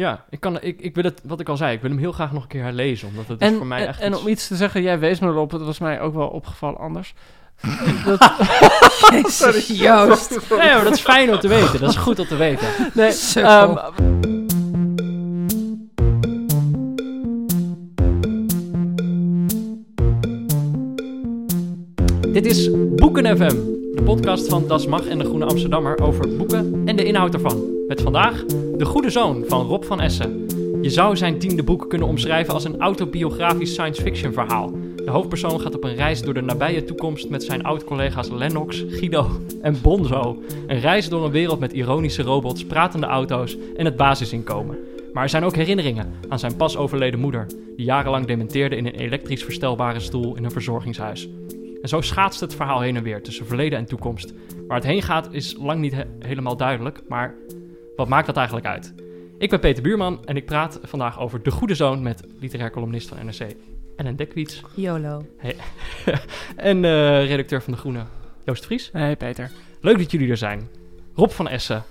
Ja, ik, kan, ik, ik wil het, wat ik al zei, ik wil hem heel graag nog een keer herlezen. Omdat het is En, voor mij en, echt en iets- om iets te zeggen, jij wees me erop, het was mij ook wel opgevallen anders. dat, Jezus, Joost. Nee, maar dat is fijn om te weten. Dat is goed om te weten. nee, ehm, Dit is Boeken FM, de podcast van Das Mag en de Groene Amsterdammer over boeken en de inhoud ervan. Met vandaag De Goede Zoon van Rob van Essen. Je zou zijn tiende boek kunnen omschrijven als een autobiografisch science fiction verhaal. De hoofdpersoon gaat op een reis door de nabije toekomst met zijn oud-collega's Lennox, Guido en Bonzo. Een reis door een wereld met ironische robots, pratende auto's en het basisinkomen. Maar er zijn ook herinneringen aan zijn pas overleden moeder, die jarenlang dementeerde in een elektrisch verstelbare stoel in een verzorgingshuis. En zo schaatst het verhaal heen en weer tussen verleden en toekomst. Waar het heen gaat is lang niet he- helemaal duidelijk, maar wat maakt dat eigenlijk uit? Ik ben Peter Buurman en ik praat vandaag over De Goede Zoon met literair columnist van NRC en een dekwiets YOLO. en eh, redacteur van De Groene, Joost Vries. nee, Peter. Leuk dat jullie er zijn. Rob van Essen.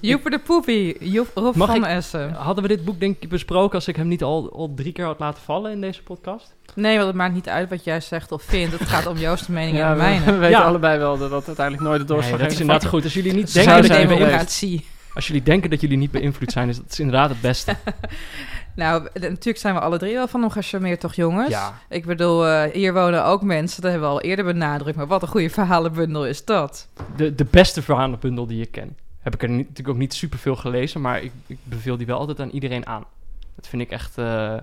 Joeper de Poepie. Joep, Rob Mag van ik- Essen. Hadden we dit boek denk ik besproken als ik hem niet al, al drie keer had laten vallen in deze podcast? Nee, want het maakt niet uit wat jij zegt of vindt. Het gaat om Joost's mening Ja, en we, mijne. we weten Ja. allebei wel dat dat uiteindelijk nooit de Nee, doorslag dat is inderdaad goed. Als jullie niet denken dat geweest. democratie. Als jullie denken dat jullie niet beïnvloed zijn, is dat is inderdaad het beste. Nou, natuurlijk zijn we alle drie wel van hem gecharmeerd, toch jongens? Ja. Ik bedoel, eh, hier wonen ook mensen, dat hebben we al eerder benadrukt. Maar wat een goede verhalenbundel is dat. de, de beste verhalenbundel die ik ken. Heb ik er niet, natuurlijk ook niet superveel gelezen, maar ik, ik beveel die wel altijd aan iedereen aan. Dat vind ik echt eh,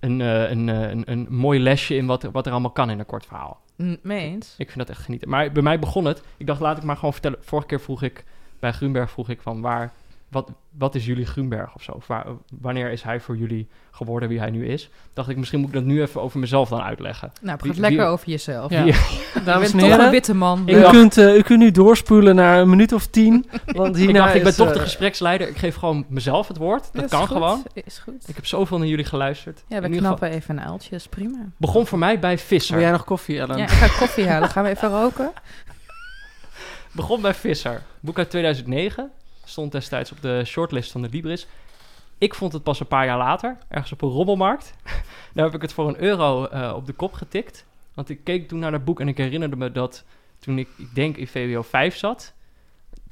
een, eh, een, een, een mooi lesje in wat, er- wat er allemaal kan in een kort verhaal. Hm, Mee eens? Ik vind dat echt genieten. Maar bij mij begon het. Ik dacht, laat ik maar gewoon vertellen. Vorige keer vroeg ik bij Grunberg vroeg ik van waar, wat, wat is jullie Grunberg of zo? Of waar, wanneer is hij voor jullie geworden wie hij nu is? Dacht ik, misschien moet ik dat nu even over mezelf dan uitleggen. Nou, Wie- praat lekker wie- over jezelf. Ja. Je Dames en een witte man. U, dacht- kunt, eh, u kunt nu doorspoelen naar een minuut of tien. Want hierna ik dacht, ik ben toch eh, de gespreksleider. Ik geef gewoon mezelf het woord. Dat kan goed, gewoon. Is goed. Ik heb zoveel naar jullie geluisterd. Ja, we In ieder geval- knappen even een uiltje, is prima. begon voor mij bij Visser. Wil jij nog koffie, Ellen? Ja, ik ga koffie halen. Gaan we even roken? Begon bij Visser. Boek uit 2009. Stond destijds op de shortlist van de Libris. Ik vond het pas een paar jaar later, ergens op een rommelmarkt. Daar heb ik het voor een euro eh, op de kop getikt. Want ik keek toen naar dat boek en ik herinnerde me dat toen ik, ik denk in VWO 5 zat,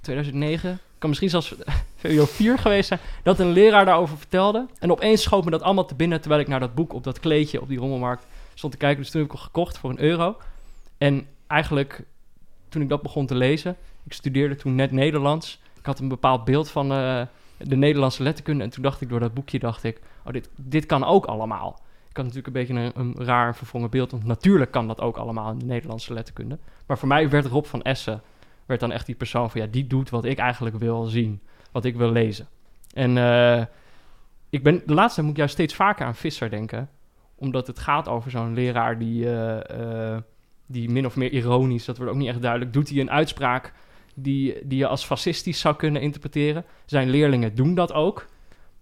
2009, kan misschien zelfs VWO 4 geweest zijn, dat een leraar daarover vertelde. En opeens schoot me dat allemaal te binnen terwijl ik naar dat boek op dat kleedje op die rommelmarkt stond te kijken. Dus toen heb ik het gekocht voor een euro. En eigenlijk, toen ik dat begon te lezen, ik studeerde toen net Nederlands. Ik had een bepaald beeld van eh, de Nederlandse letterkunde. En toen dacht ik, door dat boekje dacht ik, oh, dit, dit kan ook allemaal. Ik had natuurlijk een beetje een, raar verwrongen beeld. Want natuurlijk kan dat ook allemaal in de Nederlandse letterkunde. Maar voor mij werd Rob van Essen werd dan echt die persoon van... ja, die doet wat ik eigenlijk wil zien. Wat ik wil lezen. En eh, ik ben, de laatste moet ik juist steeds vaker aan Visser denken. Omdat het gaat over zo'n leraar die, eh, die min of meer ironisch... dat wordt ook niet echt duidelijk... doet hij een uitspraak die, die je als fascistisch zou kunnen interpreteren. Zijn leerlingen doen dat ook.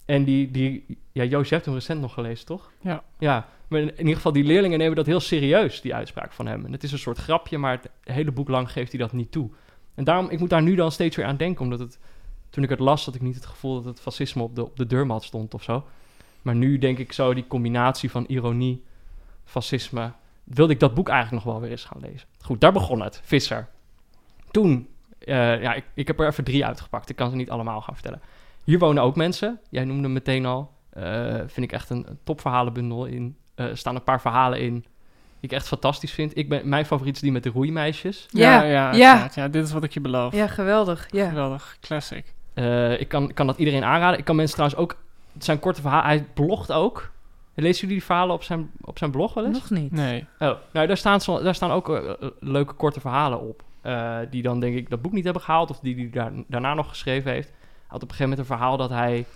En die, die ja, Joost, je hebt hem recent nog gelezen, toch? Ja. Ja, maar in, in ieder geval, die leerlingen nemen dat heel serieus, die uitspraak van hem. En het is een soort grapje, maar het hele boek lang geeft hij dat niet toe. En daarom, ik moet daar nu dan steeds weer aan denken, omdat het, toen ik het las, had ik niet het gevoel dat het fascisme op de, op de deurmat stond of zo. Maar nu denk ik zo, die combinatie van ironie, fascisme, wilde ik dat boek eigenlijk nog wel weer eens gaan lezen. Goed, daar begon het, Visser. Toen Eh, ja, ik, ik heb er even drie uitgepakt. Ik kan ze niet allemaal gaan vertellen. Hier wonen ook mensen. Jij noemde hem meteen al. Eh, vind ik echt een, een topverhalenbundel in. Eh, Er staan een paar verhalen in die ik echt fantastisch vind. Ik ben, mijn favoriet is die met de roeimeisjes. Ja, ja, ja. ja. dit is wat ik je beloof. Ja, geweldig. Ja. Geweldig, classic. Eh, ik kan, kan dat iedereen aanraden. Ik kan mensen trouwens ook... Het zijn korte verhalen. Hij blogt ook. Lezen jullie die verhalen op zijn, op zijn blog wel eens? Nog niet. Nee. Oh, nou, daar staan, daar staan ook eh, eh, leuke korte verhalen op. eh, die dan denk ik dat boek niet hebben gehaald. Of die hij daar, daarna nog geschreven heeft. Hij had op een gegeven moment een verhaal dat hij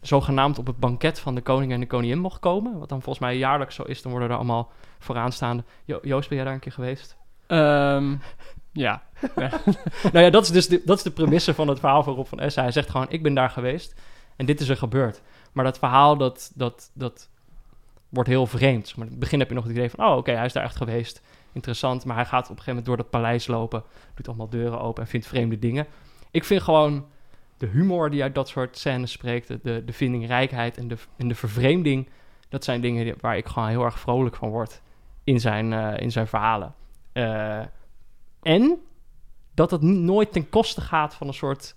zogenaamd op het banket van de koning en de koningin mocht komen. Wat dan volgens mij jaarlijks zo is. Dan worden er allemaal vooraanstaande... Jo Joost, ben jij daar een keer geweest? Ehm, ja. nou ja, dat is dus de, dat is de premisse van het verhaal van Rob van Essen. Hij zegt gewoon, ik ben daar geweest en dit is er gebeurd. Maar dat verhaal, dat, dat, dat wordt heel vreemd. Maar in het begin heb je nog het idee van, oh oké, hij is daar echt geweest. Interessant, maar hij gaat op een gegeven moment door dat paleis lopen. Doet allemaal deuren open en vindt vreemde dingen. Ik vind gewoon de humor die uit dat soort scènes spreekt... de, de, vindingrijkheid en de, en de vervreemding... dat zijn dingen waar ik gewoon heel erg vrolijk van word in zijn, eh, in zijn verhalen. Eh, en dat het nooit ten koste gaat van een soort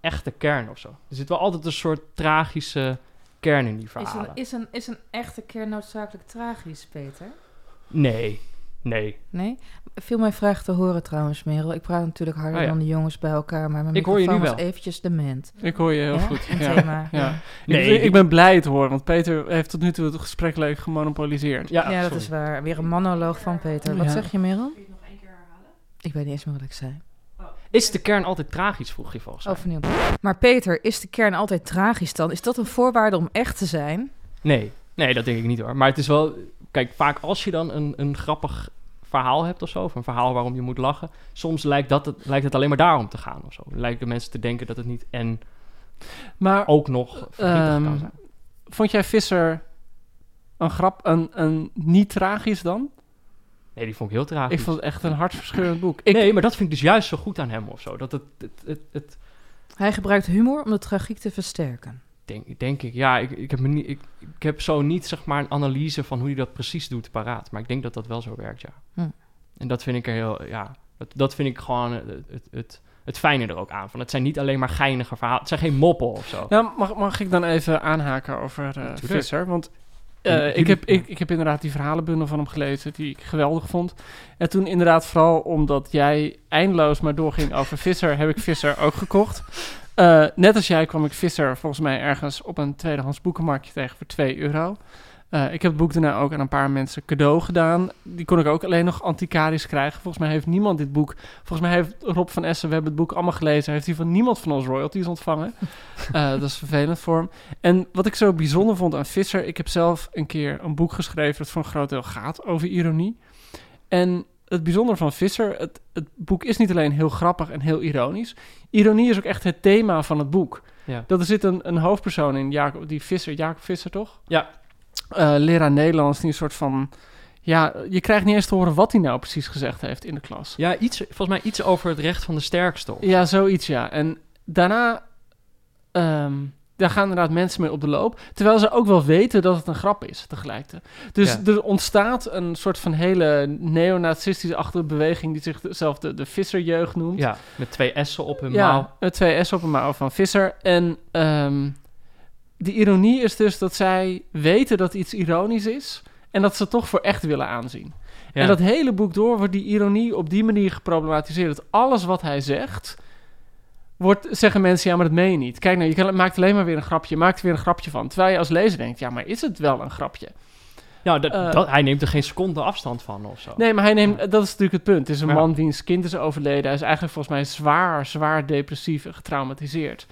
echte kern of zo. Er zit wel altijd een soort tragische kern in die Is verhalen. een, is, een, is een echte kern noodzakelijk tragisch, Peter? Nee, nee. Nee? Viel mij vraag te horen trouwens, Merel. Ik praat natuurlijk harder Oh ja. dan de jongens bij elkaar, maar mijn Ik hoor je microfoon nu was wel. eventjes dement. Ik hoor je heel Ja? goed. Ja. thema. Ja. Nee, ik, ik ben blij te horen, want Peter heeft tot nu toe het gesprek leuk gemonopoliseerd. Ja, Ja, dat is waar. Weer een monoloog van Peter. Wat Ja. zeg je, Merel? Ik weet niet eens meer wat ik zei. Is de kern altijd tragisch, vroeg je volgens mij. Overnieuw. Maar Peter, is de kern altijd tragisch dan? Is dat een voorwaarde om echt te zijn? Nee, nee, dat denk ik niet hoor. Maar het is wel... Kijk, vaak als je dan een, een grappig verhaal hebt of zo... of een verhaal waarom je moet lachen... soms lijkt, dat het, lijkt het alleen maar daarom te gaan of zo. Lijken mensen te denken dat het niet en Maar ook nog verdrietig Ehm, kan zijn. vond jij Visser een grap, een, een niet tragisch dan? Nee, die vond ik heel tragisch. Ik vond het echt een hartverscheurend boek. Ik, Nee, maar dat vind ik dus juist zo goed aan hem of zo. Dat het, het, het, het Hij gebruikt humor om de tragiek te versterken. denk, denk ik, ja, ik, ik, heb me niet, ik, ik heb zo niet zeg maar een analyse van hoe hij dat precies doet paraat. Maar ik denk dat dat wel zo werkt, ja. Hm. En dat vind ik er heel, ja, dat, dat vind ik gewoon het, het, het, het fijne er ook aan. Van, het zijn niet alleen maar geinige verhalen. Het zijn geen moppen of zo. Nou, mag, mag ik dan even aanhaken over eh, Natuurlijk. Visser? Want eh, ik, heb, ik, ik heb inderdaad die verhalenbundel van hem gelezen, die ik geweldig vond. En toen inderdaad vooral omdat jij eindeloos maar doorging over Visser, heb ik Visser ook gekocht. Eh, net als jij kwam ik Visser volgens mij ergens op een tweedehands boekenmarktje tegen voor 2 euro. Eh, ik heb het boek daarna ook aan een paar mensen cadeau gedaan. Die kon ik ook alleen nog antiquarisch krijgen. Volgens mij heeft niemand dit boek. Volgens mij heeft Rob van Essen, we hebben het boek allemaal gelezen. Heeft hij van niemand van ons royalties ontvangen. Eh, dat is vervelend voor hem. En wat ik zo bijzonder vond aan Visser. Ik heb zelf een keer een boek geschreven. dat voor een groot deel gaat over ironie. En het bijzondere van Visser. Het, het boek is niet alleen heel grappig en heel ironisch. Ironie is ook echt het thema van het boek. Ja. Dat er zit een, een hoofdpersoon in, Jacob, die Visser, Jacob Visser toch? Ja. Eh, leraar Nederlands, die een soort van... Ja, je krijgt niet eens te horen wat hij nou precies gezegd heeft in de klas. Ja, iets, volgens mij iets over het recht van de sterkste. Ja, zoiets ja. En daarna... ehm, daar gaan inderdaad mensen mee op de loop. Terwijl ze ook wel weten dat het een grap is tegelijkertijd. Dus Ja. er ontstaat een soort van hele neonazistische beweging... die zichzelf de, de Visserjeugd noemt. Ja, met twee S'en op hun Ja, met twee S op een mouw van Visser. En ehm de ironie is dus dat zij weten dat iets ironisch is... en dat ze het toch voor echt willen aanzien. Ja. En dat hele boek door wordt die ironie op die manier geproblematiseerd. Dat alles wat hij zegt, wordt, zeggen mensen, ja, maar dat meen je niet. Kijk nou, je kan, maakt alleen maar weer een grapje, je maakt er weer een grapje van. Terwijl je als lezer denkt, ja, maar is het wel een grapje? Ja, dat, Eh. dat, hij neemt er geen seconde afstand van of zo. Nee, maar hij neemt, dat is natuurlijk het punt. Het is een Ja. man wiens kind is overleden. Hij is eigenlijk volgens mij zwaar, zwaar depressief en getraumatiseerd.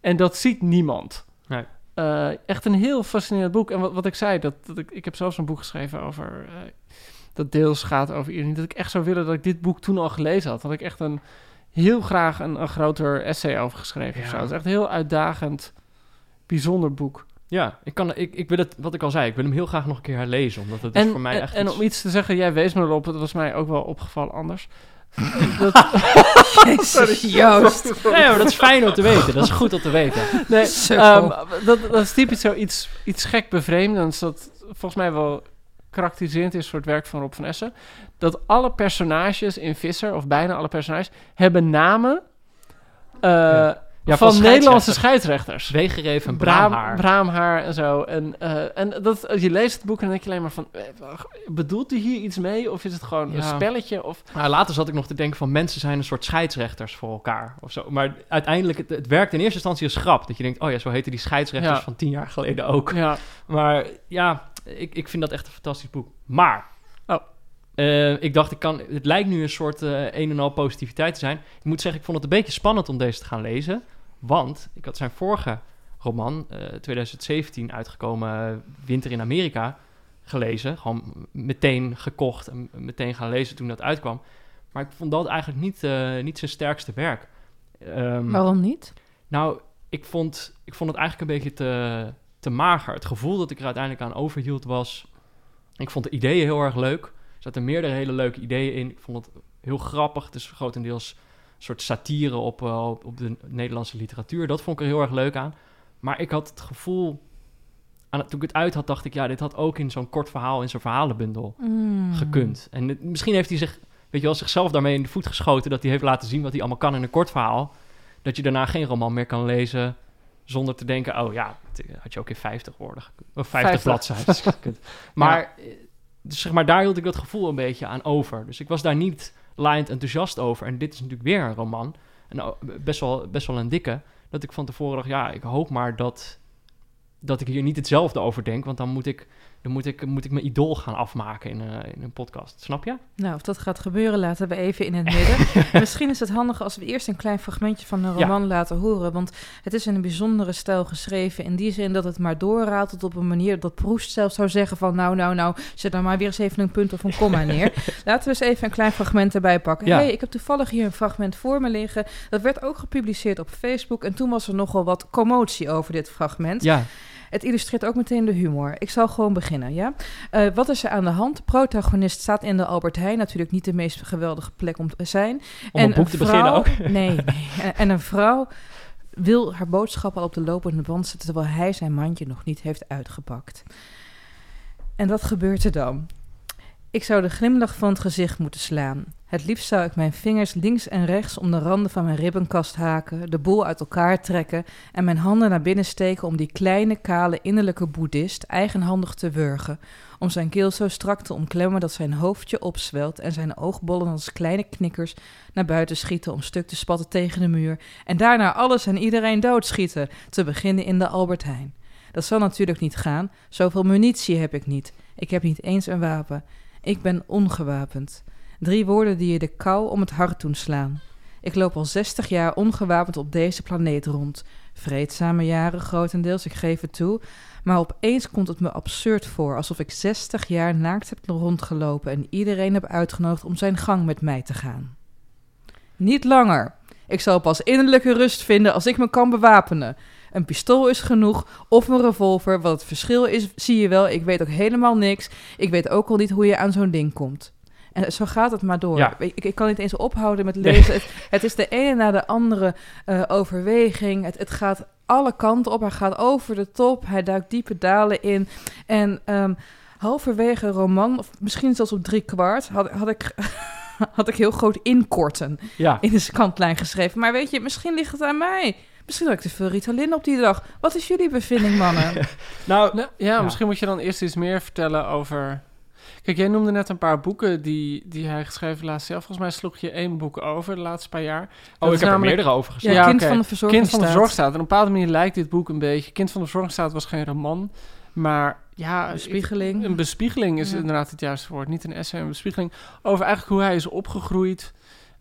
En dat ziet niemand. Nee. Eh, echt een heel fascinerend boek. En wat, wat ik zei, dat, dat ik, ik heb zelfs een boek geschreven over... eh, dat deels gaat over ironie. Dat ik echt zou willen dat ik dit boek toen al gelezen had. Dat ik echt een, heel graag een, een groter essay over geschreven Ja. zo. Het is echt een heel uitdagend, bijzonder boek. Ja, ik, kan, ik, ik wil het, wat ik al zei, ik wil hem heel graag nog een keer herlezen. Omdat het is En, voor mij en, echt en iets- om iets te zeggen, jij wees me erop, het was mij ook wel opgevallen anders. Dat, Jezus, Joost. Nee, maar dat is fijn om te weten. Dat is goed om te weten. nee, ehm, dat, dat is typisch zoiets iets gek bevreemdends. Dat volgens mij wel karakteriserend is voor het werk van Rob van Essen. Dat alle personages in Visser, of bijna alle personages, hebben namen eh, Ja, van, van Nederlandse scheidsrechters. Wegereef en braamhaar. braamhaar en zo. En, eh, en dat, je leest het boek en dan denk je alleen maar van... eh, bedoelt hij hier iets mee? Of is het gewoon een spelletje? Of, Nou, later zat ik nog te denken van mensen zijn een soort scheidsrechters voor elkaar of zo. Maar uiteindelijk, het, het werkt in eerste instantie als grap. Dat je denkt, oh ja, zo heten die scheidsrechters Ja. van tien jaar geleden ook. ja, Maar ja, ik, ik vind dat echt een fantastisch boek. Maar, Oh. eh, ik dacht, ik kan, het lijkt nu een soort eh, een en al positiviteit te zijn. Ik moet zeggen, ik vond het een beetje spannend om deze te gaan lezen. Want ik had zijn vorige roman, eh 2017 uitgekomen, eh, Winter in Amerika, gelezen. Gewoon meteen gekocht en meteen gaan lezen toen dat uitkwam. Maar ik vond dat eigenlijk niet, eh, niet zijn sterkste werk. Ehm, Waarom niet? nou, ik vond, ik vond het eigenlijk een beetje te, te mager. Het gevoel dat ik er uiteindelijk aan overhield was... Ik vond de ideeën heel erg leuk. Er zaten meerdere hele leuke ideeën in. Ik vond het heel grappig. Het is grotendeels soort satire op, eh, op, op de Nederlandse literatuur. Dat vond ik er heel erg leuk aan. Maar ik had het gevoel... Aan het, toen ik het uit had, dacht ik... Ja, dit had ook in zo'n kort verhaal, in zo'n verhalenbundel Mm. gekund. En misschien heeft hij zich, weet je wel, zichzelf daarmee in de voet geschoten... dat hij heeft laten zien wat hij allemaal kan in een kort verhaal. Dat je daarna geen roman meer kan lezen zonder te denken... oh ja, het had je ook in 50 woorden. Of 50, 50. bladzijden. Maar, eh, dus zeg maar, daar hield ik dat gevoel een beetje aan over. Dus ik was daar niet laaiend enthousiast over. En dit is natuurlijk weer een roman. En best wel, best wel een dikke. Dat ik van tevoren dacht, ja, ik hoop maar dat, dat ik hier niet hetzelfde over denk. Want dan moet ik, dan moet ik, moet ik mijn idool gaan afmaken in, eh, in een podcast. Snap je? Nou, of dat gaat gebeuren, laten we even in het midden. Misschien is het handig als we eerst een klein fragmentje van een Ja. roman laten horen. Want het is in een bijzondere stijl geschreven. In die zin dat het maar doorratelt op een manier dat Proest zelf zou zeggen van... nou, nou, nou, zet nou maar weer eens even een punt of een komma neer. Laten we eens even een klein fragment erbij pakken. Ja. hey, ik heb toevallig hier een fragment voor me liggen. Dat werd ook gepubliceerd op Facebook. En toen was er nogal wat commotie over dit fragment. Ja. Het illustreert ook meteen de humor. Ik zal gewoon beginnen, ja? Eh, wat is er aan de hand? De protagonist staat in de Albert Heijn. Natuurlijk niet de meest geweldige plek om te zijn. Om een boek te beginnen ook. Nee, nee. En, en een vrouw wil haar boodschappen al op de lopende band zetten... terwijl hij zijn mandje nog niet heeft uitgepakt. En wat gebeurt er dan? Ik zou de glimlach van het gezicht moeten slaan. Het liefst zou ik mijn vingers links en rechts om de randen van mijn ribbenkast haken, de boel uit elkaar trekken en mijn handen naar binnen steken om die kleine, kale, innerlijke boeddhist eigenhandig te wurgen, om zijn keel zo strak te omklemmen dat zijn hoofdje opzwelt en zijn oogbollen als kleine knikkers naar buiten schieten om stuk te spatten tegen de muur en daarna alles en iedereen doodschieten, te beginnen in de Albert Heijn. Dat zal natuurlijk niet gaan, zoveel munitie heb ik niet. Ik heb niet eens een wapen. Ik ben ongewapend. Drie woorden die je de kou om het hart doen slaan. Ik loop al 60 jaar ongewapend op deze planeet rond. Vreedzame jaren grotendeels, ik geef het toe. Maar opeens komt het me absurd voor, alsof ik 60 jaar naakt heb rondgelopen en iedereen heb uitgenodigd om zijn gang met mij te gaan. Niet langer. Ik zal pas innerlijke rust vinden als ik me kan bewapenen. Een pistool is genoeg, of een revolver. Wat het verschil is, zie je wel. Ik weet ook helemaal niks. Ik weet ook al niet hoe je aan zo'n ding komt. En zo gaat het maar door. Ja. Ik, ik kan niet eens ophouden met lezen. Het, het is de ene na de andere eh, overweging. Het, het gaat alle kanten op. Hij gaat over de top. Hij duikt diepe dalen in. En ehm, halverwege een roman, of misschien zelfs op drie kwart, had, had ik... had ik heel groot inkorten Ja. in de kantlijn geschreven. Maar weet je, misschien ligt het aan mij. Misschien had ik te veel Ritalin op die dag. Wat is jullie bevinding, mannen? Nou, Nou, ja, misschien moet je dan eerst iets meer vertellen over... Kijk, jij noemde net een paar boeken die, die hij geschreven laatst zelf. Volgens mij sloeg je één boek over de laatste paar jaar. oh, ik heb er meerdere over Ja, gezien. Ja, Kind van de Verzorging Kind van de. En op een bepaalde manier lijkt dit boek een beetje... Kind van de Verzorgstaat was geen roman, maar ja... Bespiegeling. Een bespiegeling is Ja. inderdaad het juiste woord. Niet een essay, een bespiegeling. Over eigenlijk hoe hij is opgegroeid.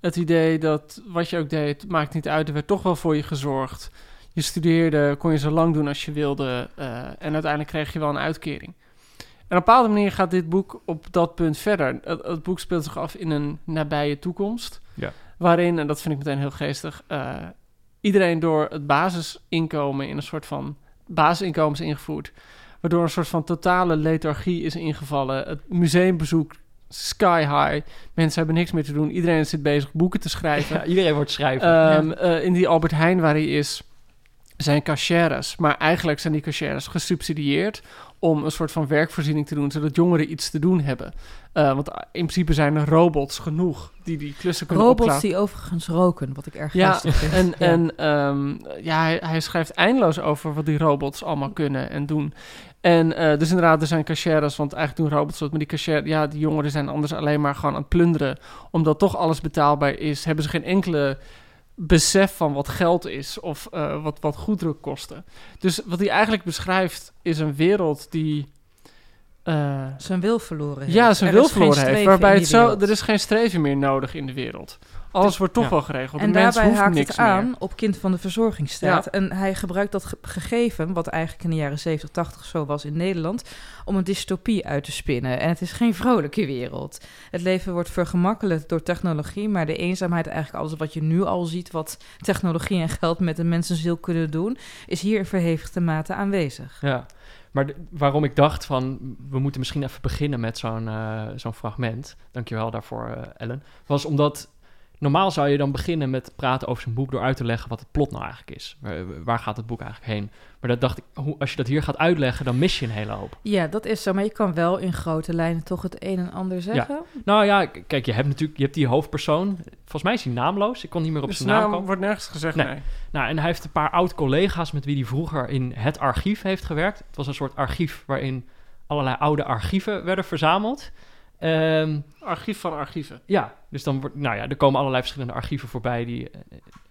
Het idee dat wat je ook deed, maakt niet uit. Er werd toch wel voor je gezorgd. Je studeerde, kon je zo lang doen als je wilde. eh, en uiteindelijk kreeg je wel een uitkering. En op een bepaalde manier gaat dit boek op dat punt verder. Het, het boek speelt zich af in een nabije toekomst. Ja. Waarin, en dat vind ik meteen heel geestig... eh, iedereen door het basisinkomen in een soort van... basisinkomen is ingevoerd. Waardoor een soort van totale lethargie is ingevallen. Het museumbezoek sky high. Mensen hebben niks meer te doen. Iedereen zit bezig boeken te schrijven. Ja, iedereen wordt schrijver. Ehm, eh, in die Albert Heijn waar hij is, zijn cachères. Maar eigenlijk zijn die cachères gesubsidieerd om een soort van werkvoorziening te doen, zodat jongeren iets te doen hebben. Eh, want in principe zijn er robots genoeg die die klussen kunnen Robots opklappen. die overigens roken, wat ik erg Ja, lastig vind. En, Ja. en ehm, ja, hij, hij schrijft eindeloos over wat die robots allemaal kunnen en doen. En eh, dus inderdaad, er zijn cachères, want eigenlijk doen robots dat. Maar die cachères, ja, die jongeren zijn anders alleen maar gewoon aan het plunderen. Omdat toch alles betaalbaar is, hebben ze geen enkele besef van wat geld is of eh, wat, wat goederen kosten. Dus wat hij eigenlijk beschrijft is een wereld die... eh, zijn wil verloren heeft. ja, zijn Er wil verloren heeft. Waarbij het zo, er is geen streven meer nodig in de wereld. Alles wordt toch ja. wel geregeld. En de mens daarbij hoeft haakt niks het aan meer. op kind van de verzorgingsstaat. Ja. En hij gebruikt dat ge- gegeven, wat eigenlijk in de jaren 70, 80 zo was in Nederland, om een dystopie uit te spinnen. En het is geen vrolijke wereld. Het leven wordt vergemakkelijkt door technologie, maar de eenzaamheid, eigenlijk alles wat je nu al ziet, wat technologie en geld met een mensenziel kunnen doen, is hier in verhevigde mate aanwezig. Ja, maar de- waarom ik dacht van... we moeten misschien even beginnen met zo'n eh, zo'n fragment... dankjewel daarvoor, eh, Ellen... was omdat... Normaal zou je dan beginnen met praten over zijn boek... door uit te leggen wat het plot nou eigenlijk is. Waar, waar gaat het boek eigenlijk heen? Maar dat dacht ik, hoe, als je dat hier gaat uitleggen... dan mis je een hele hoop. Ja, dat is zo, maar je kan wel in grote lijnen toch het een en ander zeggen. Nou ja, kijk, je hebt natuurlijk je hebt die hoofdpersoon. Volgens mij is hij naamloos. Ik kon niet meer op Dus zijn naam naam komen. wordt nergens gezegd, Nee. nee. Nou, en hij heeft een paar oud-collega's met wie hij vroeger in het archief heeft gewerkt. Het was een soort archief waarin allerlei oude archieven werden verzameld. Ehm, Archief van archieven. ja, dus dan wordt, nou ja, er komen allerlei verschillende archieven voorbij. Die, eh,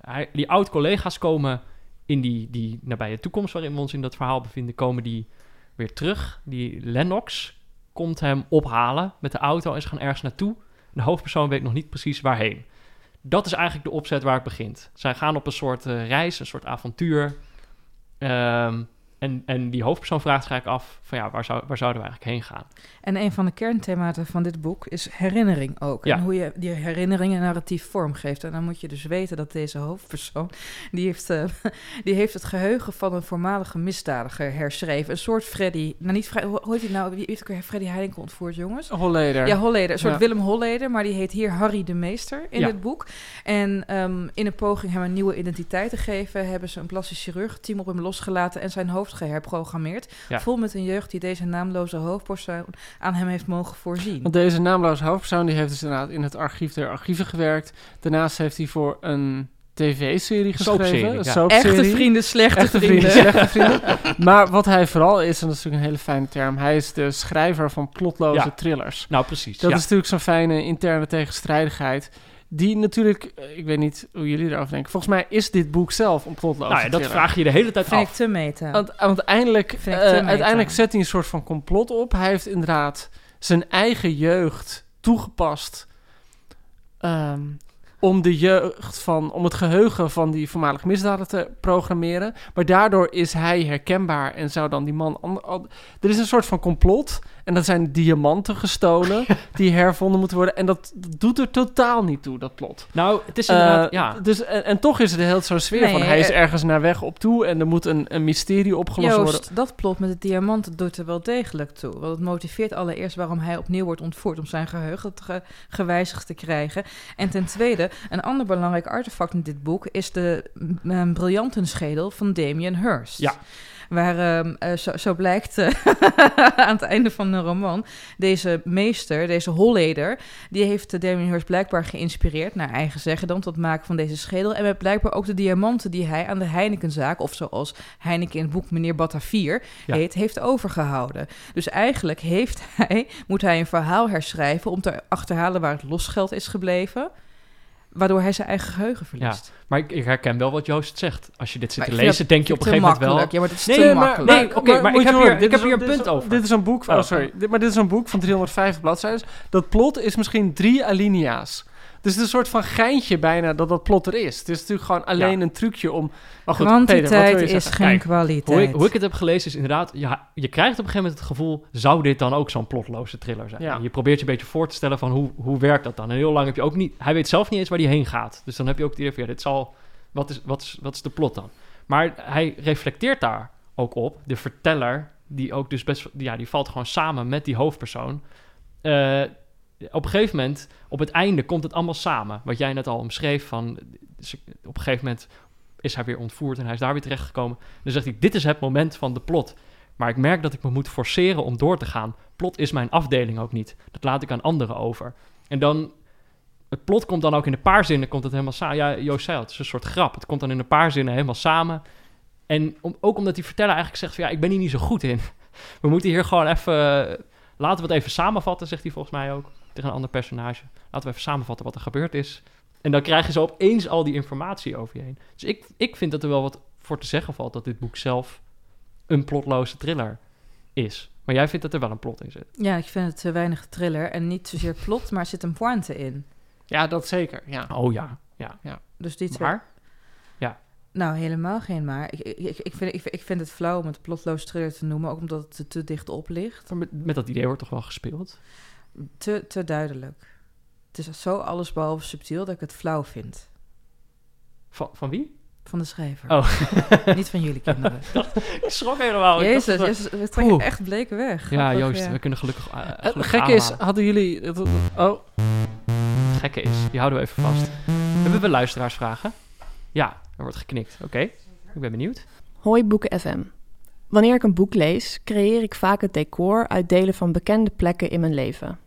hij, die oud-collega's komen in die, die nabije toekomst waarin we ons in dat verhaal bevinden, komen die weer terug. Die Lennox komt hem ophalen met de auto en ze gaan ergens naartoe. De hoofdpersoon weet nog niet precies waarheen. Dat is eigenlijk de opzet waar het begint. Zij gaan op een soort eh, reis, een soort avontuur. Ehm, en, en die hoofdpersoon vraagt zich eigenlijk af van ja, waar, zou, waar zouden we eigenlijk heen gaan? En een van de kernthematen van dit boek is herinnering ook. Ja. En hoe je die herinneringen narratief vormgeeft. En dan moet je dus weten dat deze hoofdpersoon... die heeft, eh, die heeft het geheugen van een voormalige misdadiger herschreven. Een soort Freddy... Nou, niet Freddy... Hoe heet hij nou? Wie heeft ook weer Freddy Heidenk ontvoerd, jongens? Holleder. Ja, Holleder. Een soort Ja. Willem Holleder, maar die heet hier Harry de Meester in Ja. het boek. En ehm, in een poging hem een nieuwe identiteit te geven... hebben ze een plastisch chirurgenteam op hem losgelaten... en zijn hoofd geherprogrammeerd. Ja. Vol met een jeugd die deze naamloze hoofdpersoon aan hem heeft mogen voorzien. Want deze naamloze hoofdpersoon die heeft dus inderdaad in het archief der archieven gewerkt. Daarnaast heeft hij voor een tv-serie geschreven. Een ja. soapserie. Echte vrienden, slechte Echte vrienden. vrienden, slechte vrienden. Maar wat hij vooral is, en dat is natuurlijk een hele fijne term, hij is de schrijver van plotloze Ja. thrillers. Nou, precies. Dat ja. is natuurlijk zo'n fijne interne tegenstrijdigheid. Die natuurlijk, eh, ik weet niet hoe jullie erover denken. Volgens mij is dit boek zelf een plotloze nou ja, dat thriller. vraag je de hele tijd Vind ik af. te meten. Want, want eindelijk, Vind ik eh, uiteindelijk zet hij een soort van complot op. Hij heeft inderdaad zijn eigen jeugd toegepast ehm, om de jeugd van, om het geheugen van die voormalig misdaden te programmeren. Maar daardoor is hij herkenbaar en zou dan die man. an- an- er is een soort van complot en dat zijn diamanten gestolen die hervonden moeten worden. En dat, doet er totaal niet toe, dat plot. Nou, het is inderdaad, Eh, ja. dus, en, en toch is hele tijd zo'n sfeer Nee, van hij is eh, ergens naar weg op toe en er moet een, een mysterie opgelost worden. Joost, dat plot met de diamanten doet er wel degelijk toe. Want het motiveert allereerst waarom hij opnieuw wordt ontvoerd... om zijn geheugen te ge- gewijzigd te krijgen. En ten tweede, een ander belangrijk artefact in dit boek... is de briljantenschedel van Damien Hirst. Ja. Waar, ehm, eh, zo, zo blijkt eh, aan het einde van de roman... deze meester, deze Holleder... die heeft Damien Hirst blijkbaar geïnspireerd... naar eigen zeggen dan, tot het maken van deze schedel. En met blijkbaar ook de diamanten die hij aan de Heinekenzaak... of zoals Heineken in het boek Meneer Batavier Ja. heet, heeft overgehouden. Dus eigenlijk heeft hij, moet hij een verhaal herschrijven... om te achterhalen waar het losgeld is gebleven... waardoor hij zijn eigen geheugen verliest. Maar ik, ik herken wel wat Joost zegt. Als je dit zit Maar te lezen, denk je op een gegeven moment wel... Ja, maar het is Nee, te maar- makkelijk. nee, oké, maar ik heb horen, hier- dit ik heb is hier een punt over. Dit is een boek van, Oh. oh, sorry, dit, maar dit is een boek van 350 bladzijden. Dat plot is misschien drie alinea's. Dus het is een soort van geintje bijna dat dat plot er is. Het is natuurlijk gewoon alleen een trucje om... Maar goed, Peter, wat Kwantiteit wil je is zeggen? geen Kijk, kwaliteit. Hoe ik, hoe ik het heb gelezen is inderdaad... Ja, je krijgt op een gegeven moment het gevoel... zou dit dan ook zo'n plotloze thriller zijn? Ja. En Je probeert je een beetje voor te stellen van hoe, hoe werkt dat dan? En heel lang heb je ook niet... Hij weet zelf niet eens waar hij heen gaat. Dus dan heb je ook het idee van... Ja, dit zal... Wat is, wat, is, wat is de plot dan? Maar hij reflecteert daar ook op. De verteller, die ook dus best... Ja, die valt gewoon samen met die hoofdpersoon. Eh, op een gegeven moment, op het einde, komt het allemaal samen. Wat jij net al omschreef van... Op een gegeven moment is hij weer ontvoerd en hij is daar weer terechtgekomen. Dan zegt hij, dit is het moment van de plot. Maar ik merk dat ik me moet forceren om door te gaan. Plot is mijn afdeling ook niet. Dat laat ik aan anderen over. En dan, het plot komt dan ook in een paar zinnen, komt het helemaal samen. Ja, Joost zei al, het is een soort grap. Het komt dan in een paar zinnen helemaal samen. En ook omdat die verteller eigenlijk zegt van, ja, ik ben hier niet zo goed in. We moeten hier gewoon even, laten we het even samenvatten, zegt hij volgens mij ook. Tegen een ander personage. Laten we even samenvatten wat er gebeurd is. En dan krijg je zo opeens al die informatie over je heen. Dus ik, ik vind dat er wel wat voor te zeggen valt dat dit boek zelf een plotloze thriller is. Maar jij vindt dat er wel een plot in zit. Ja, ik vind het te weinig thriller en niet zozeer plot, maar er zit een pointe in. Ja, dat zeker. Ja. Oh ja, ja. Dus die twee- Maar, Nou, helemaal geen maar. Ik, ik, ik, vind, ik, ik vind het flauw om het plotloos thriller te noemen, ook omdat het te, te dicht op ligt. met, met dat idee wordt toch wel gespeeld? Te, te duidelijk. Het is zo allesbehalve subtiel dat ik het flauw vind. Van, van wie? Van de schrijver. Oh. Niet van jullie kinderen. Ik schrok helemaal. Ik Jezus, we trekken Oeh. echt bleken weg. Ja, Joost, ja. we kunnen gelukkig, uh, Het gelukkig gekke is, hadden jullie... het- Oh, Het gekke is, die houden we even vast. Hebben we luisteraarsvragen? Ja, er wordt geknikt. Oké, ik ben benieuwd. Hoi Boeken FM. Wanneer ik een boek lees, creëer ik vaak het decor uit delen van bekende plekken in mijn leven.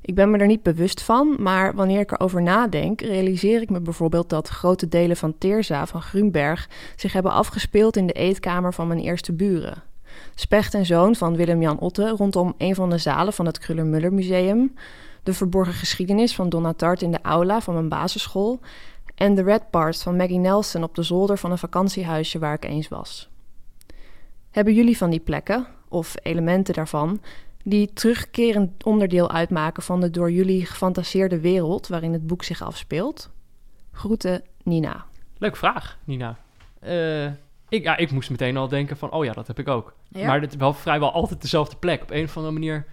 Ik ben me er niet bewust van, maar wanneer ik erover nadenk, realiseer ik me bijvoorbeeld dat grote delen van Teerza van Grunberg zich hebben afgespeeld in de eetkamer van mijn eerste buren. Specht en Zoon van Willem-Jan Otte rondom een van de zalen van het Kruller-Müller Museum. De verborgen geschiedenis van Donna Tart in de aula van mijn basisschool. En de Red Parts van Maggie Nelson op de zolder van een vakantiehuisje waar ik eens was. Hebben jullie van die plekken, of elementen daarvan, die terugkerend onderdeel uitmaken van de door jullie gefantaseerde wereld waarin het boek zich afspeelt? Groeten, Nina. Leuke vraag, Nina. Eh, ik, ja, ik moest meteen al denken van, oh ja, dat heb ik ook. Ja? Maar het is wel vrijwel altijd dezelfde plek. Op een of andere manier,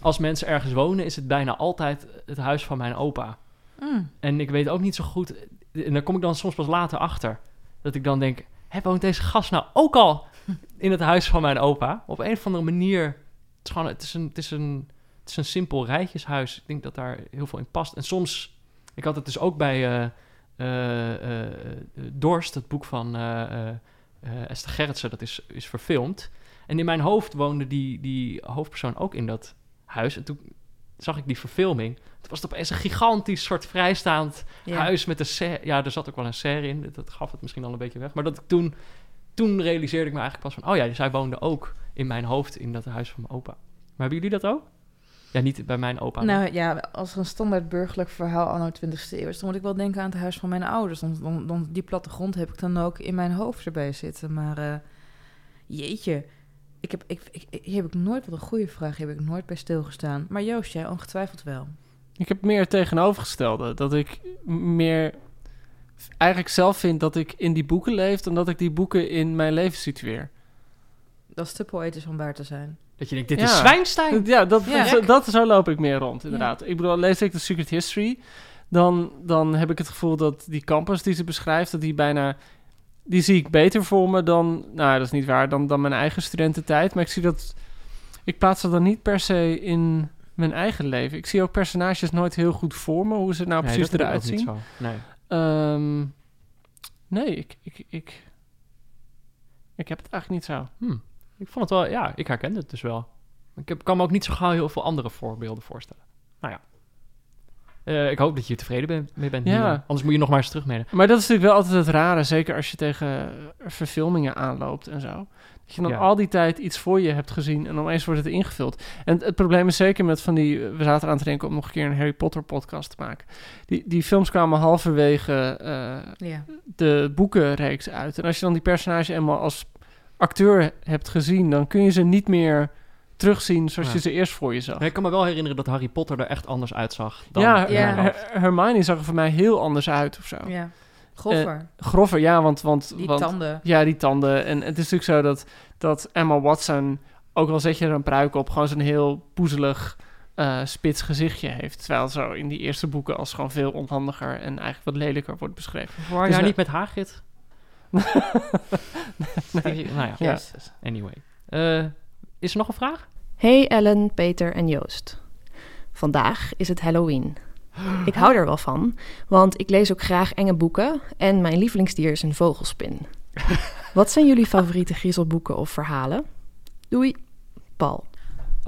als mensen ergens wonen, is het bijna altijd het huis van mijn opa. Mm. En ik weet ook niet zo goed, en daar kom ik dan soms pas later achter, dat ik dan denk, hé, woont deze gast nou ook al in het huis van mijn opa? Op een of andere manier, het is gewoon, het is een, het is een, het is een simpel rijtjeshuis. Ik denk dat daar heel veel in past. En soms, ik had het dus ook bij eh, Dorst, het boek van Esther Gerritsen, dat is, is verfilmd. En in mijn hoofd woonde die, die hoofdpersoon ook in dat huis. En toen zag ik die verfilming. Toen was het opeens een gigantisch soort vrijstaand Ja. huis met een serre. Ja, er zat ook wel een serre in. Dat, gaf het misschien al een beetje weg. Maar dat ik toen, toen realiseerde ik me eigenlijk pas van... Oh ja, zij woonde ook in mijn hoofd in dat huis van mijn opa. Maar hebben jullie dat ook? Ja, niet bij mijn opa. Nou ja, als er een standaard burgerlijk verhaal anno 20e eeuw is, dan moet ik wel denken aan het huis van mijn ouders. Dan, dan, dan die plattegrond heb ik dan ook in mijn hoofd erbij zitten. Maar eh, jeetje, ik heb, ik, ik, ik- hier heb ik nooit, wat een goede vraag, hier heb ik nooit bij stilgestaan. Maar Joost, jij ongetwijfeld wel. Ik heb meer het tegenovergestelde. Dat ik meer eigenlijk zelf vind dat ik in die boeken leef... dan dat ik die boeken in mijn leven situeer. Dat is te poëtisch om waar te zijn. Dat je denkt, dit Ja. is Zwijnstein. Ja, dat, Ja. Zo, dat, zo loop ik meer rond, inderdaad. Ik bedoel, lees ik de Secret History... Dan, dan heb ik het gevoel dat die campus die ze beschrijft... dat die bijna... Die zie ik beter voor me dan... Nou, dat is niet waar, dan, dan mijn eigen studententijd. Maar ik zie dat... Ik plaats dat dan niet per se in mijn eigen leven. Ik zie ook personages nooit heel goed voor me... hoe ze nou Nee, precies eruit zien. niet zo. Nee. Ehm, nee, ik, ik, ik, ik heb het eigenlijk niet zo. Hm. Ik vond het wel, ja, ik herken het dus wel. Ik heb, kan me ook niet zo gauw heel veel andere voorbeelden voorstellen. Nou ja. Eh, ik hoop dat je er tevreden bent, mee bent. Ja. Anders moet je nog maar eens terugmelden. Maar dat is natuurlijk wel altijd het rare, zeker als je tegen verfilmingen aanloopt en zo. Dat je dan Ja. al die tijd iets voor je hebt gezien en opeens wordt het ingevuld. En het, het probleem is zeker met van die... We zaten eraan te denken om nog een keer een Harry Potter podcast te maken. Die, die films kwamen halverwege eh, Ja. de boekenreeks uit. En als je dan die personage eenmaal als acteur hebt gezien... dan kun je ze niet meer terugzien zoals Ja. je ze eerst voor je zag. Nee, ik kan me wel herinneren dat Harry Potter er echt anders uitzag dan ja, Ja. Her- Hermione zag er voor mij heel anders uit of zo. ja. Groffer. Grover, ja, want... want, die want tanden. Ja, die tanden. En het is natuurlijk zo dat, dat Emma Watson, ook al zet je er een pruik op, gewoon zo'n heel poezelig, eh, spits gezichtje heeft. Terwijl zo in die eerste boeken als gewoon veel onhandiger en eigenlijk wat lelijker wordt beschreven. Waar Dus jij nou- niet met Hagrid? Nee. Nou ja. Jezus. anyway. Eh, is er nog een vraag? Hey Ellen, Peter en Joost. Vandaag is het Halloween. Ik hou er wel van, want ik lees ook graag enge boeken en mijn lievelingsdier is een vogelspin. Wat zijn jullie favoriete griezelboeken of verhalen? Doei, Paul.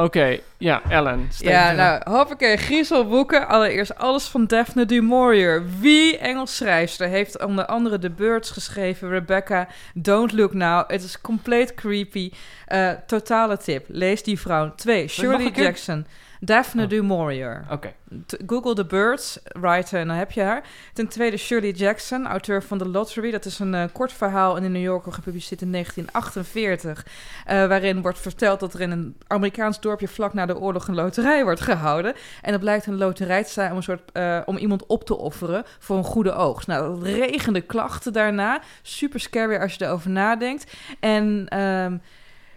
Oké, ja, Ellen. Ja, nou, hoppakee, griezelboeken. Allereerst alles van Daphne du Maurier. Wie Engels schrijfster heeft onder andere The Birds geschreven. Rebecca, Don't Look Now. Het is compleet creepy. Eh, totale tip. Lees die vrouw. Twee, Shirley keer? Daphne Oh. du Maurier. Oké. Google The Birds, writer, en dan heb je haar. Ten tweede Shirley Jackson, auteur van The Lottery. Dat is een eh, kort verhaal in de New Yorker gepubliceerd in 1948. eh, waarin wordt verteld dat er in een Amerikaans dorpje vlak na de oorlog een loterij wordt gehouden. En dat blijkt een loterij te zijn om, een soort, eh, om iemand op te offeren voor een goede oogst. Nou, dat regende klachten daarna. Super scary als je erover nadenkt. En ehm,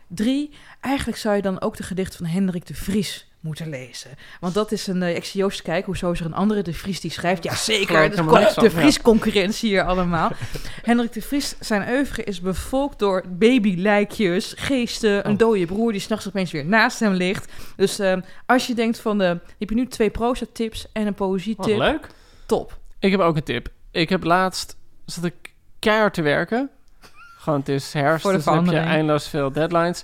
drie, eigenlijk zou je dan ook de gedicht van Hendrik de Vries moeten lezen. Want dat is een... eh, ik zie Joost kijken, hoezo is er een andere de Vries die schrijft? Ja, zeker. Het is de van, Vries concurrentie hier allemaal. Hendrik de Vries, zijn oeuvre is bevolkt door babylijkjes, geesten, een Oh. dode broer die s'nachts opeens weer naast hem ligt. Dus ehm, als je denkt van, de, heb je nu twee proza tips en een Wat poëzie-tip, leuk. top. Ik heb ook een tip. Ik heb laatst zat ik keihard te werken. Gewoon, het is herfst, dus heb je eindeloos veel deadlines.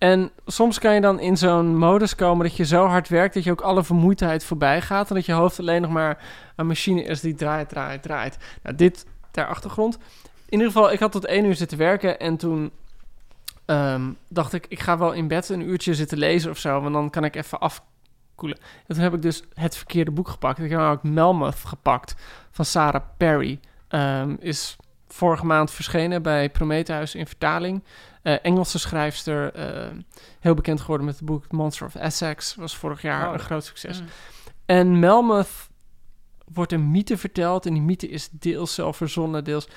En soms kan je dan in zo'n modus komen dat je zo hard werkt... dat je ook alle vermoeidheid voorbij gaat... en dat je hoofd alleen nog maar een machine is die draait, draait, draait. Nou, dit ter achtergrond. In ieder geval, ik had tot één uur zitten werken... en toen ehm, dacht ik, ik ga wel in bed een uurtje zitten lezen of zo... want dan kan ik even afkoelen. En toen heb ik dus het verkeerde boek gepakt. Ik heb namelijk Melmoth gepakt van Sarah Perry. Ehm, is vorige maand verschenen bij Prometheus in vertaling. Eh, Engelse schrijfster, eh, heel bekend geworden met het boek Monster of Essex. Was vorig jaar Oh. een groot succes. Mm. En Melmoth wordt een mythe verteld. En die mythe is deels zelf verzonnen, deels...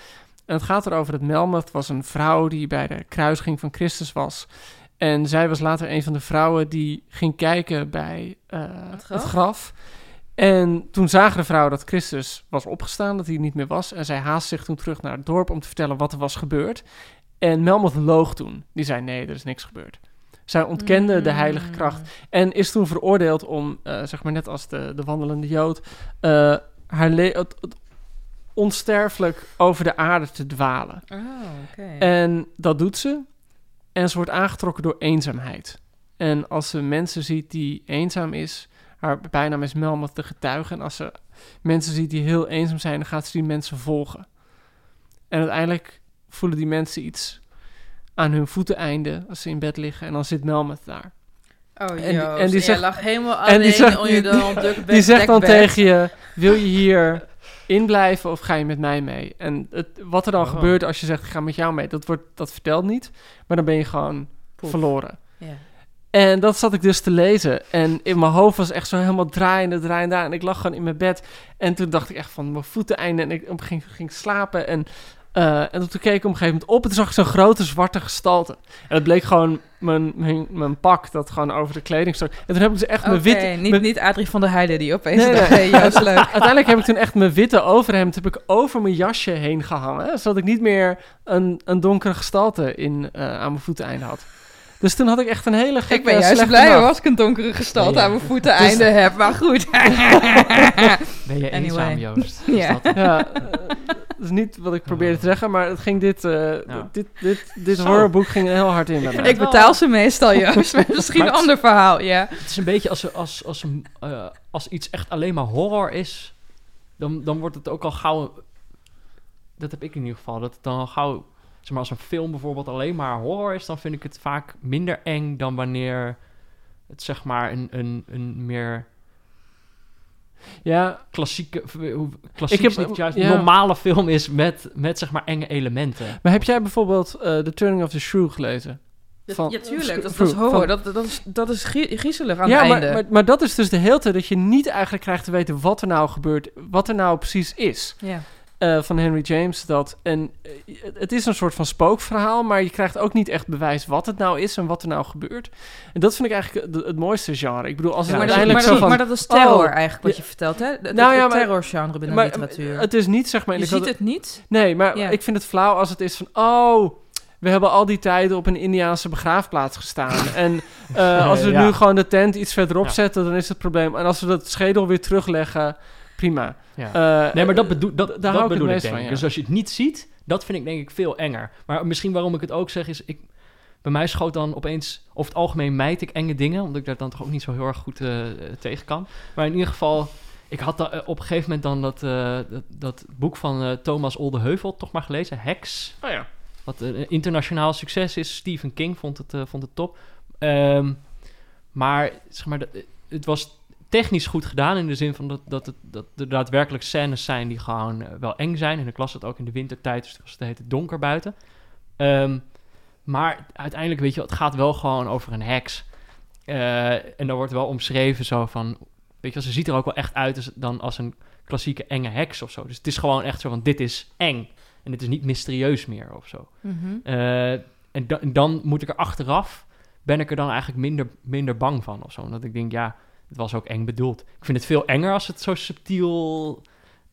En het gaat erover dat Melmoth was een vrouw die bij de kruising van Christus was. En zij was later een van de vrouwen die ging kijken bij eh, Het het, graf? graf? En toen zagen de vrouwen dat Christus was opgestaan, dat hij niet meer was. En zij haast zich toen terug naar het dorp om te vertellen wat er was gebeurd. En Melmoth loog toen. Die zei, nee, er is niks gebeurd. Zij ontkende de heilige kracht. En is toen veroordeeld om, eh, zeg maar net als de, de wandelende Jood, eh, haar het, het onsterfelijk over de aarde te dwalen. Oh, oké. En dat doet ze. En ze wordt aangetrokken door eenzaamheid. En als ze mensen ziet die eenzaam is, haar bijnaam is Melmoth de getuige. En als ze mensen ziet die heel eenzaam zijn, dan gaat ze die mensen volgen. En uiteindelijk voelen die mensen iets aan hun voeteneinde als ze in bed liggen. En dan zit Melmoth daar. Oh, en Joost, en die zegt- lag helemaal en die alleen zegt- onder die- zegt dan tegen je, wil je hier inblijven of ga je met mij mee? En het, wat er dan Oh. gebeurt als je zegt, ik ga met jou mee, dat, wordt, dat vertelt niet. Maar dan ben je gewoon Poef. verloren. En dat zat ik dus te lezen. En in mijn hoofd was echt zo helemaal draaiende, draaiende. En ik lag gewoon in mijn bed. En toen dacht ik echt van mijn voeteneinde. En ik ging, ging slapen. En, eh, en toen keek ik op een gegeven moment op. En toen zag ik zo'n grote zwarte gestalte. En het bleek gewoon mijn, mijn, mijn pak dat gewoon over de kleding stond. En toen heb ik dus echt mijn witte... niet, mijn- niet Adrie van der Heijden die opeens Nee, dacht, nee. hey, Joost, leuk. Uiteindelijk heb ik toen echt mijn witte overhemd heb ik over mijn jasje heen gehangen. Zodat ik niet meer een, een donkere gestalte in, eh, aan mijn voeteneinde had. Dus toen had ik echt een hele gekke Ik ben juist blij hoor, als ik een donkere gestalte aan mijn voeten einde heb. Maar goed. Ben je Anyway. eenzaam, Joost? Ja. Ja, is niet wat ik probeerde te zeggen, maar het ging dit, eh, Ja. dit, dit, dit Zo. horrorboek ging heel hard in Ik mij. ik betaal ze meestal, Joost. Maar misschien Maar een ander verhaal, ja. Het is een beetje als, als, als, een, eh, als iets echt alleen maar horror is, dan, dan wordt het ook al gauw. Dat heb ik in ieder geval. Dat het dan al gauw. Zeg maar, als een film bijvoorbeeld alleen maar horror is, dan vind ik het vaak minder eng dan wanneer het zeg maar een, een, een meer Ja, klassieke. hoe- Klassiek Ik heb- is niet juist ja. normale film is met, met zeg maar enge elementen. maar heb jij bijvoorbeeld eh The Turning of the Shrew gelezen? Van- ja, tuurlijk. Dat, is horror. van- Dat, dat, is, dat is grie- griezelig aan ja, het maar, einde. maar, maar dat is dus de hele tijd dat je niet eigenlijk krijgt te weten wat er nou gebeurt, wat er nou precies is. ja. Eh, van Henry James. Dat, en eh, het- is een soort van spookverhaal, maar je krijgt ook niet echt bewijs wat het nou is en wat er nou gebeurt. En dat vind ik eigenlijk het, het mooiste genre. Ik bedoel, als het Ja, maar, dat, uiteindelijk maar, zo dat, van... maar dat is terror oh, eigenlijk wat ja. je vertelt, hè? Het, Nou ja, maar- terrorgenre binnen maar, de literatuur. Het is niet, zeg maar... je had- ziet het niet? Nee, maar Ja. ik vind het flauw als het is van... Oh, we hebben al die tijden op een Indiaanse begraafplaats gestaan. en eh, als we Ja. nu gewoon de tent iets verderop Ja. zetten, dan is het probleem. En als we dat schedel weer terugleggen, prima. Ja. Eh, nee, maar dat, bedoel, dat, daar dat hou ik het bedoel ik meest denk van, ja. Dus als je het niet ziet, dat vind ik denk ik veel enger. Maar misschien waarom ik het ook zeg is... Ik, bij mij schoot dan opeens... Over het algemeen mijt ik enge dingen... omdat ik daar dan toch ook niet zo heel erg goed eh, tegen kan. Maar in ieder geval... Ik had da- eh, op een gegeven moment dan dat, dat, dat boek van Thomas Oldeheuvel toch maar gelezen. Hex. Oh ja. Wat een internationaal succes is. Stephen King vond het, vond het top. Ehm, maar, zeg maar het was technisch goed gedaan in de zin van dat, dat, het, dat er daadwerkelijk scènes zijn die gewoon eh, wel eng zijn. En ik las het ook in de wintertijd, dus het was het heette donker buiten. Ehm, maar uiteindelijk, weet je, het gaat wel gewoon over een heks. Eh, en daar wordt wel omschreven zo van, weet je, ze ziet er ook wel echt uit als, dan als een klassieke enge heks of zo. Dus het is gewoon echt zo van, dit is eng. En het is niet mysterieus meer of zo. Mhm. Eh, en, da- en dan moet ik er achteraf, ben ik er dan eigenlijk minder, minder bang van of zo. Omdat ik denk, ja, het was ook eng bedoeld. Ik vind het veel enger als het zo subtiel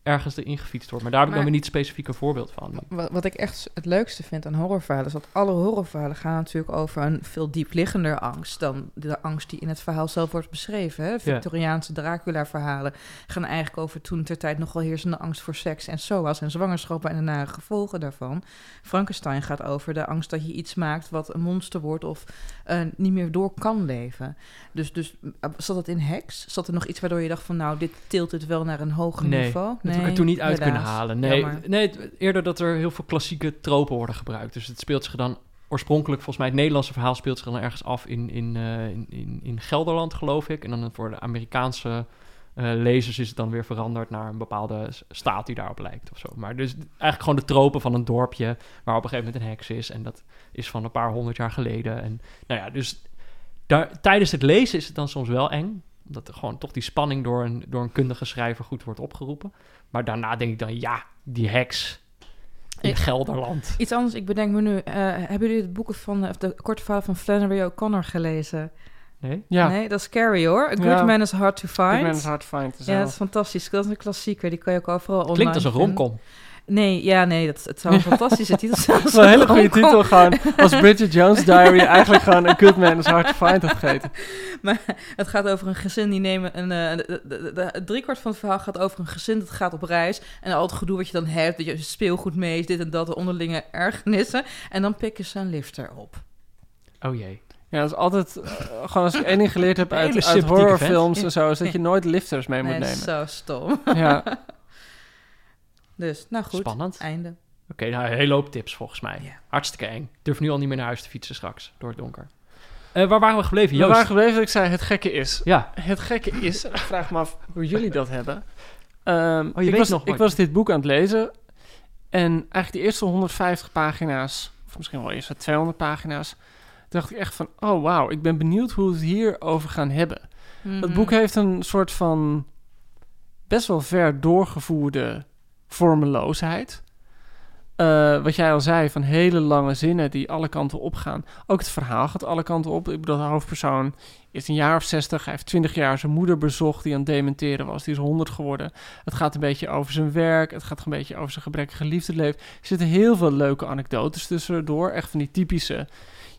ergens erin gefietst wordt. Maar daar heb ik Maar- dan weer niet specifiek een voorbeeld van. Wat, wat ik echt het leukste vind aan horrorverhalen is dat alle horrorverhalen gaan natuurlijk over een veel diepliggender angst dan de angst die in het verhaal zelf wordt beschreven. Hè? Victoriaanse Dracula-verhalen gaan eigenlijk over toen ter tijd nogal heersende angst voor seks en SOA's en zwangerschappen en de nare gevolgen daarvan. Frankenstein gaat over de angst dat je iets maakt wat een monster wordt of eh, niet meer door kan leven. Dus, dus eh, zat het in heks? Zat er nog iets waardoor je dacht van nou, dit tilt het wel naar een hoger Nee, niveau? Dat heb ik er toen niet uit helaas. kunnen halen. Nee, Jammer. nee, eerder dat er heel veel klassieke tropen worden gebruikt. Dus het speelt zich dan oorspronkelijk, volgens mij het Nederlandse verhaal speelt zich dan ergens af in, in, eh, in, in, in Gelderland, geloof ik. En dan voor de Amerikaanse eh, lezers is het dan weer veranderd naar een bepaalde staat die daarop lijkt of zo. Maar dus eigenlijk gewoon de tropen van een dorpje waar op een gegeven moment een heks is. En dat is van een paar honderd jaar geleden. En nou ja, dus daar, tijdens het lezen is het dan soms wel eng. Omdat er gewoon toch die spanning door een, door een kundige schrijver goed wordt opgeroepen. Maar daarna denk ik dan, ja, die heks in Ik- Gelderland. Iets anders, ik bedenk me nu. eh, hebben jullie de boeken van, of de korte verhalen van Flannery O'Connor gelezen? Nee? Ja, Nee, dat is scary hoor. A Good Ja. Man is Hard to Find. ik ben het hard find. ja, dat is fantastisch. Dat is een klassieker. Die kan je ook overal online Klinkt als een romcom. Nee, ja, nee, dat, het zou een fantastische titel zijn. Dat is wel een hele goede titel gewoon. Als Bridget Jones Diary eigenlijk gewoon een good man is hard to find had gegeten. Het gaat over een gezin die nemen een. eh, de, de, de- de- driekwart van het verhaal gaat over een gezin dat gaat op reis. En al het gedoe wat je dan hebt, dat je speelgoed mee is, dit en dat, de onderlinge ergernissen. En dan pikken ze een lifter op. Oh jee. Ja, dat is altijd... eh, gewoon als ik één ding geleerd heb uit, uit horrorfilms vent. en zo... is dat je nooit lifters mee moet nemen. zo stom. Ja. Dus, nou goed. Spannend. Einde. Oké, nou, een hele hoop tips volgens mij. Hartstikke eng. Durf nu al niet meer naar huis te fietsen straks, door het donker. Eh, waar waren we gebleven, We Joost? waren gebleven dat ik zei, het gekke is. Ja, Het gekke is, ik vraag me af hoe jullie dat hebben. Ehm, Oh, je ik, weet was, nog ik was dit boek aan het lezen. En eigenlijk de eerste 150 pagina's, of misschien wel eerst 200 pagina's, dacht ik echt van, oh wauw, ik ben benieuwd hoe we het hierover gaan hebben. Het Mhm. boek heeft een soort van best wel ver doorgevoerde vormeloosheid. Eh, wat jij al zei, van hele lange zinnen die alle kanten opgaan. Ook het verhaal gaat alle kanten op. Ik bedoel, de hoofdpersoon is een jaar of zestig. Hij heeft twintig jaar zijn moeder bezocht die aan het dementeren was. Die is honderd geworden. Het gaat een beetje over zijn werk. Het gaat een beetje over zijn gebrekkige liefdesleven. Er zitten heel veel leuke anekdotes tussendoor. Echt van die typische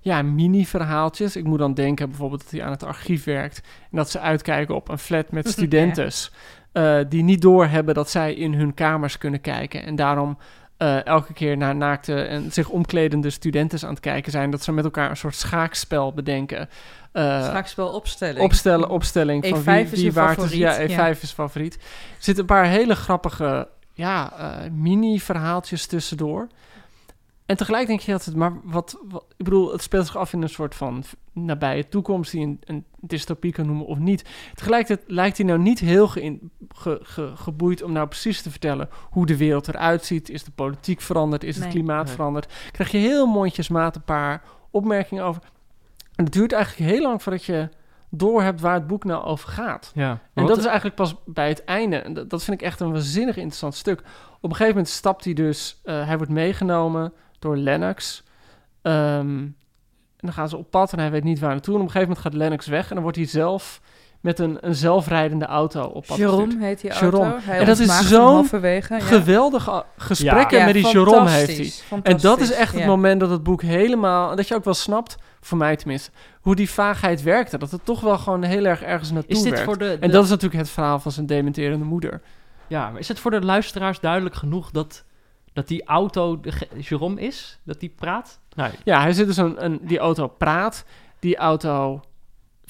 ja, mini-verhaaltjes. Ik moet dan denken bijvoorbeeld dat hij aan het archief werkt. En dat ze uitkijken op een flat met studentes. eh, die niet doorhebben dat zij in hun kamers kunnen kijken. En daarom eh, elke keer naar naakte en zich omkledende studentes aan het kijken zijn. Dat ze met elkaar een soort schaakspel bedenken. Eh, Schaakspel opstelling. opstellen, opstelling van E5 wie, is wie je waard is. favoriet, Ja, E5 ja. is favoriet. Er zitten een paar hele grappige ja, mini-verhaaltjes tussendoor. En tegelijk denk je dat het maar wat, wat... Ik bedoel, het speelt zich af in een soort van nabije toekomst... die een, een dystopie kan noemen of niet. Tegelijkertijd lijkt hij nou niet heel geïn- ge, ge- geboeid om nou precies te vertellen... hoe de wereld eruit ziet. Is de politiek veranderd? Is het klimaat Nee. veranderd? Krijg je heel mondjesmaat een paar opmerkingen over. En het duurt eigenlijk heel lang voordat je door hebt waar het boek nou over gaat. ja. En dat is eigenlijk pas bij het einde. En dat, dat vind ik echt een waanzinnig interessant stuk. Op een gegeven moment stapt hij dus... eh, hij wordt meegenomen door Lennox. Ehm, en dan gaan ze op pad en hij weet niet waar naartoe. En op een gegeven moment gaat Lennox weg. En dan wordt hij zelf met een, een zelfrijdende auto op pad gestuurd. Jerome heet die auto. Jerome. Hij En dat is zo'n. Ja. Geweldige gesprekken Ja, met die Jerome heeft hij. En dat is echt het moment dat het boek helemaal... Dat je ook wel snapt, voor mij tenminste... hoe die vaagheid werkte. Dat het toch wel gewoon heel erg ergens naartoe Is dit werkt. voor de... En dat is natuurlijk het verhaal van zijn dementerende moeder. Ja, maar is het voor de luisteraars duidelijk genoeg dat, dat die auto de Jerome is? Dat die praat? Nou, Ja, hij zit dus een, een, die auto praat. Die auto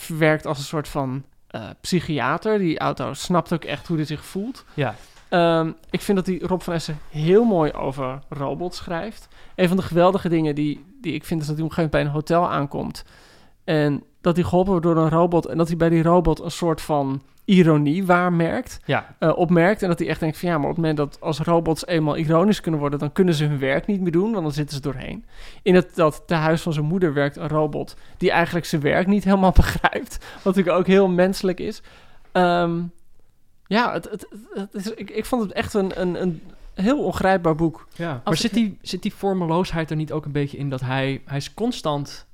werkt als een soort van eh, psychiater. Die auto snapt ook echt hoe hij zich voelt. ja. Ehm, ik vind dat die Rob van Essen heel mooi over robots schrijft. Een van de geweldige dingen die, die ik vind is dat hij op een gegeven moment bij een hotel aankomt. En dat hij geholpen wordt door een robot. En dat hij bij die robot een soort van ironie waarmerkt, Ja, eh, opmerkt. En dat hij echt denkt van ja, maar op het moment dat als robots eenmaal ironisch kunnen worden, dan kunnen ze hun werk niet meer doen, want dan zitten ze doorheen. In het dat tehuis van zijn moeder werkt een robot die eigenlijk zijn werk niet helemaal begrijpt. Wat natuurlijk ook heel menselijk is. Ehm, ja, het, het, het is, ik, ik vond het echt een, een, een heel ongrijpbaar boek. ja. Maar zit die, zit die vormeloosheid er niet ook een beetje in dat hij... Hij is constant...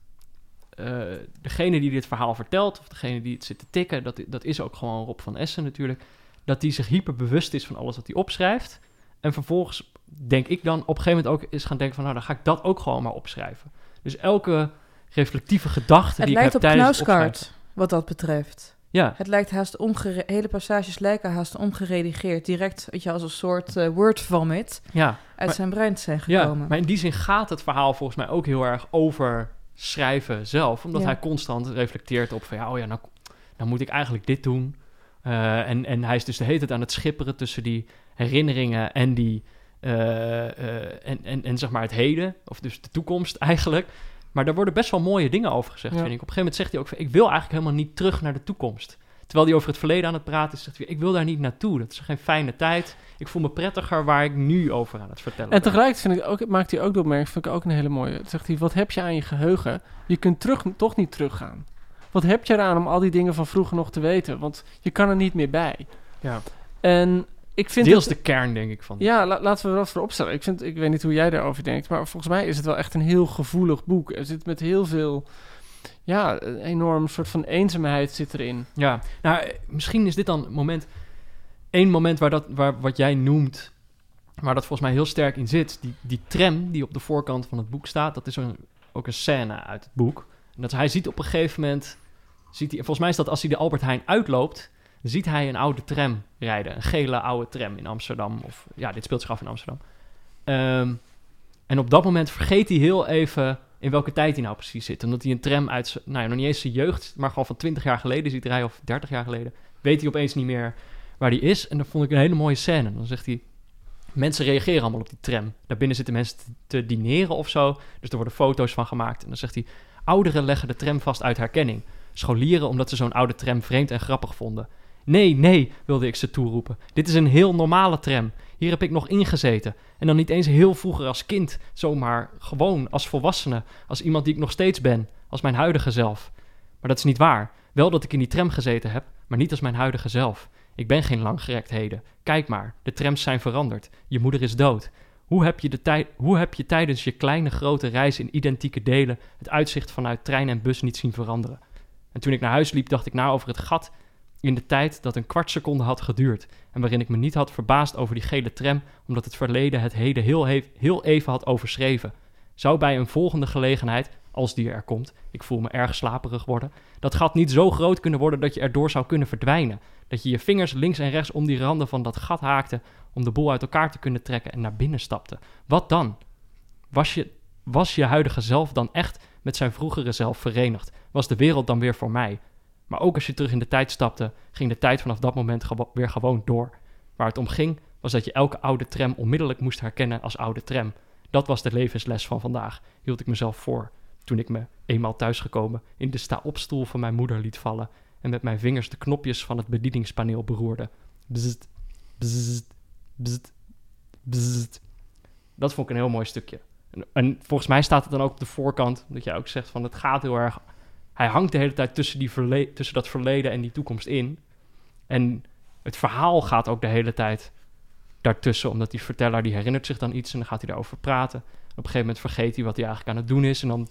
eh, degene die dit verhaal vertelt, of degene die het zit te tikken... Dat, dat is ook gewoon Rob van Essen natuurlijk... dat hij zich hyper bewust is van alles wat hij opschrijft... en vervolgens denk ik dan op een gegeven moment ook is gaan denken van... nou, dan ga ik dat ook gewoon maar opschrijven. Dus elke reflectieve gedachte Het die lijkt ik op heb tijdens het opschrijven... Knauskaart, wat dat betreft. Ja, Het lijkt haast omgere... Hele passages lijken haast omgeredigeerd. Direct, weet je, als een soort eh, word vomit ja. uit Maar- zijn brein te zijn Ja, gekomen. maar in die zin gaat het verhaal volgens mij ook heel erg over schrijven zelf. Omdat Ja. hij constant reflecteert op van ja, oh ja, nou, nou moet ik eigenlijk dit doen. Eh, en, en hij is dus de hele tijd aan het schipperen tussen die herinneringen en die eh, eh, en, en, en zeg maar het heden, of dus de toekomst eigenlijk. Maar daar worden best wel mooie dingen over gezegd, Ja. vind ik. Op een gegeven moment zegt hij ook van, ik wil eigenlijk helemaal niet terug naar de toekomst. Terwijl hij over het verleden aan het praten is, zegt hij, ik wil daar niet naartoe. Dat is geen fijne tijd. Ik voel me prettiger waar ik nu over aan het vertellen En ben. tegelijkertijd vind ik ook, maakt hij ook de opmerking, vind ik ook een hele mooie. Zegt hij, wat heb je aan je geheugen? Je kunt terug, toch niet teruggaan. Wat heb je eraan om al die dingen van vroeger nog te weten? Want je kan er niet meer bij. Ja. En ik vind Deels het- de kern, denk ik, van. Ja, la- laten we er wat voor opstellen. Ik, vind, ik weet niet hoe jij daarover denkt, maar volgens mij is het wel echt een heel gevoelig boek. Er zit met heel veel, ja, een enorm soort van eenzaamheid zit erin. Ja, nou, eh, misschien is dit dan een moment, één moment waar dat, waar, wat jij noemt, waar dat volgens mij heel sterk in zit. Die, die tram die op de voorkant van het boek staat, dat is een, ook een scène uit het boek. En dat hij ziet op een gegeven moment, ziet hij, volgens mij is dat als hij de Albert Heijn uitloopt, ziet hij een oude tram rijden. Een gele oude tram in Amsterdam. Of ja, dit speelt zich af in Amsterdam. Ehm, en op dat moment vergeet hij heel even in welke tijd hij nou precies zit. Omdat hij een tram uit, nou ja, nog niet eens zijn jeugd, maar gewoon van 20 jaar geleden ziet rijden, of 30 jaar geleden, weet hij opeens niet meer waar hij is. En dat vond ik een hele mooie scène. Dan zegt hij, mensen reageren allemaal op die tram. Daarbinnen zitten mensen te, te dineren of zo, dus er worden foto's van gemaakt. En dan zegt hij, ouderen leggen de tram vast uit herkenning. Scholieren omdat ze zo'n oude tram vreemd en grappig vonden. Nee, nee, wilde ik ze toeroepen. Dit is een heel normale tram. Hier heb ik nog ingezeten. En dan niet eens heel vroeger als kind, zomaar gewoon als volwassene, als iemand die ik nog steeds ben, als mijn huidige zelf. Maar dat is niet waar. Wel dat ik in die tram gezeten heb, maar niet als mijn huidige zelf. Ik ben geen langgerekt heden. Kijk maar, de trams zijn veranderd. Je moeder is dood. Hoe heb, je de tij- hoe heb je tijdens je kleine grote reis in identieke delen het uitzicht vanuit trein en bus niet zien veranderen? En toen ik naar huis liep, dacht ik na over het gat in de tijd dat een kwart seconde had geduurd. En waarin ik me niet had verbaasd over die gele tram, omdat het verleden het heden heel, he- heel even had overschreven. Zou bij een volgende gelegenheid, als die er komt, ik voel me erg slaperig worden, dat gat niet zo groot kunnen worden dat je erdoor zou kunnen verdwijnen. Dat je je vingers links en rechts om die randen van dat gat haakte om de boel uit elkaar te kunnen trekken en naar binnen stapte. Wat dan? Was je, was je huidige zelf dan echt met zijn vroegere zelf verenigd? Was de wereld dan weer voor mij? Maar ook als je terug in de tijd stapte, ging de tijd vanaf dat moment weer gewoon door. Waar het om ging, was dat je elke oude tram onmiddellijk moest herkennen als oude tram. Dat was de levensles van vandaag, hield ik mezelf voor. Toen ik me, eenmaal thuisgekomen, in de sta-opstoel van mijn moeder liet vallen en met mijn vingers de knopjes van het bedieningspaneel beroerde. Bzzzt, bzzzt, bzzzt. Dat vond ik een heel mooi stukje. En, en volgens mij staat het dan ook op de voorkant, dat jij ook zegt van het gaat heel erg hij hangt de hele tijd tussen, die verle- tussen dat verleden en die toekomst in. En het verhaal gaat ook de hele tijd daartussen, omdat die verteller die herinnert zich dan iets en dan gaat hij daarover praten. Op een gegeven moment vergeet hij wat hij eigenlijk aan het doen is en dan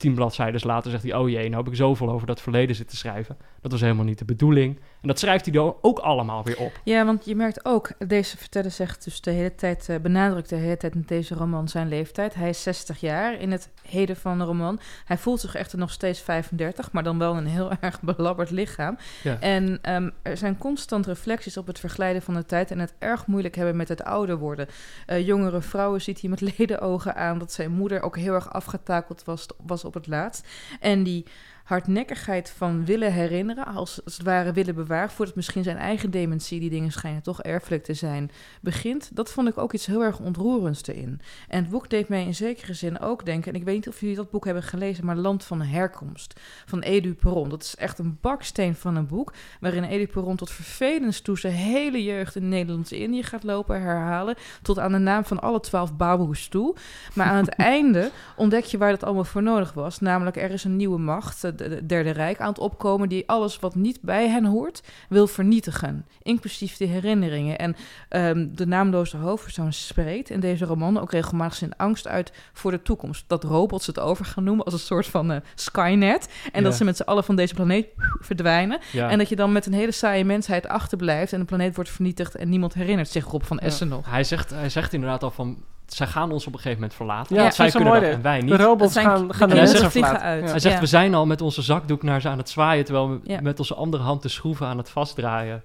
tien bladzijden later zegt hij... oh jee, nou heb ik zoveel over dat verleden zitten schrijven. Dat was helemaal niet de bedoeling. En dat schrijft hij dan ook allemaal weer op. Ja, want je merkt ook, deze verteller zegt dus de hele tijd, eh, benadrukt de hele tijd in deze roman zijn leeftijd. Hij is 60 jaar in het heden van de roman. Hij voelt zich echter nog steeds 35, maar dan wel een heel erg belabberd lichaam. Ja. En ehm, er zijn constant reflecties op het verglijden van de tijd en het erg moeilijk hebben met het ouder worden. Eh, jongere vrouwen ziet hij met ledenogen aan dat zijn moeder ook heel erg afgetakeld was, was op het laatst. En die hardnekkigheid van willen herinneren, als, als het ware willen bewaren, voordat misschien zijn eigen dementie, die dingen schijnen toch erfelijk te zijn, begint. Dat vond ik ook iets heel erg ontroerends erin. En het boek deed mij in zekere zin ook denken, en ik weet niet of jullie dat boek hebben gelezen, maar Land van Herkomst van Edu Perron. Dat is echt een baksteen van een boek, waarin Edu Perron tot vervelens toe zijn hele jeugd in Nederlands-Indië gaat lopen herhalen, tot aan de naam van alle twaalf baboes toe. Maar aan het einde ontdek je waar dat allemaal voor nodig was, namelijk er is een nieuwe macht, de, de Derde Rijk, aan het opkomen die alles wat niet bij hen hoort wil vernietigen, inclusief de herinneringen. En ehm, de naamloze hoofdpersoon spreekt in deze roman ook regelmatig zijn angst uit voor de toekomst. Dat robots het over gaan noemen als een soort van eh, Skynet. En dat ze met z'n allen van deze planeet verdwijnen. Ja. En dat je dan met een hele saaie mensheid achterblijft en de planeet wordt vernietigd en niemand herinnert zich Rob van Essen nog. Hij, zegt, hij zegt inderdaad al van... zij gaan ons op een gegeven moment verlaten. Ja, zij kunnen dat en wij De niet. robots zijn- gaan, de gaan de mensen vliegen verlaten. uit. Ja. Hij zegt, Ja. we zijn al met onze zakdoek naar ze aan het zwaaien... terwijl we Ja. met onze andere hand de schroeven aan het vastdraaien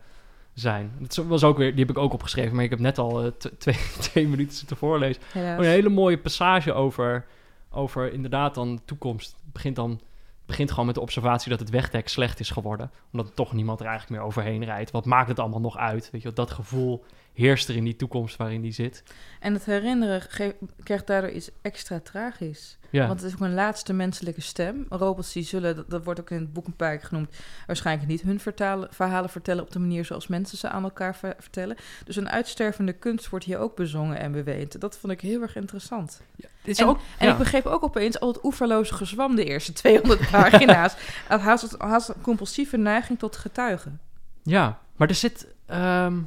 zijn. Dat was ook weer, die heb ik ook opgeschreven... maar ik heb net al t- twee, twee minuten zitten voorlezen. Oh, een hele mooie passage over, over inderdaad dan de toekomst. Het begint dan begint gewoon met de observatie dat het wegdek slecht is geworden. Omdat toch niemand er eigenlijk meer overheen rijdt. Wat maakt het allemaal nog uit? Weet je, wel? dat gevoel heerst er in die toekomst waarin die zit. En het herinneren krijgt daardoor iets extra tragisch. Ja, Want het is ook een laatste menselijke stem. Robots die zullen, dat, dat wordt ook in het boek een paar keer genoemd, waarschijnlijk niet hun vertalen, verhalen vertellen op de manier zoals mensen ze aan elkaar ver- vertellen. Dus een uitstervende kunst wordt hier ook bezongen en beweend. Dat vond ik heel erg interessant. dit is en- ook... En ja. ik begreep ook opeens al het oeverloze gezwam de eerste 200 pagina's. Haast, haast een compulsieve neiging tot getuigen. Ja, maar er zit... ehm,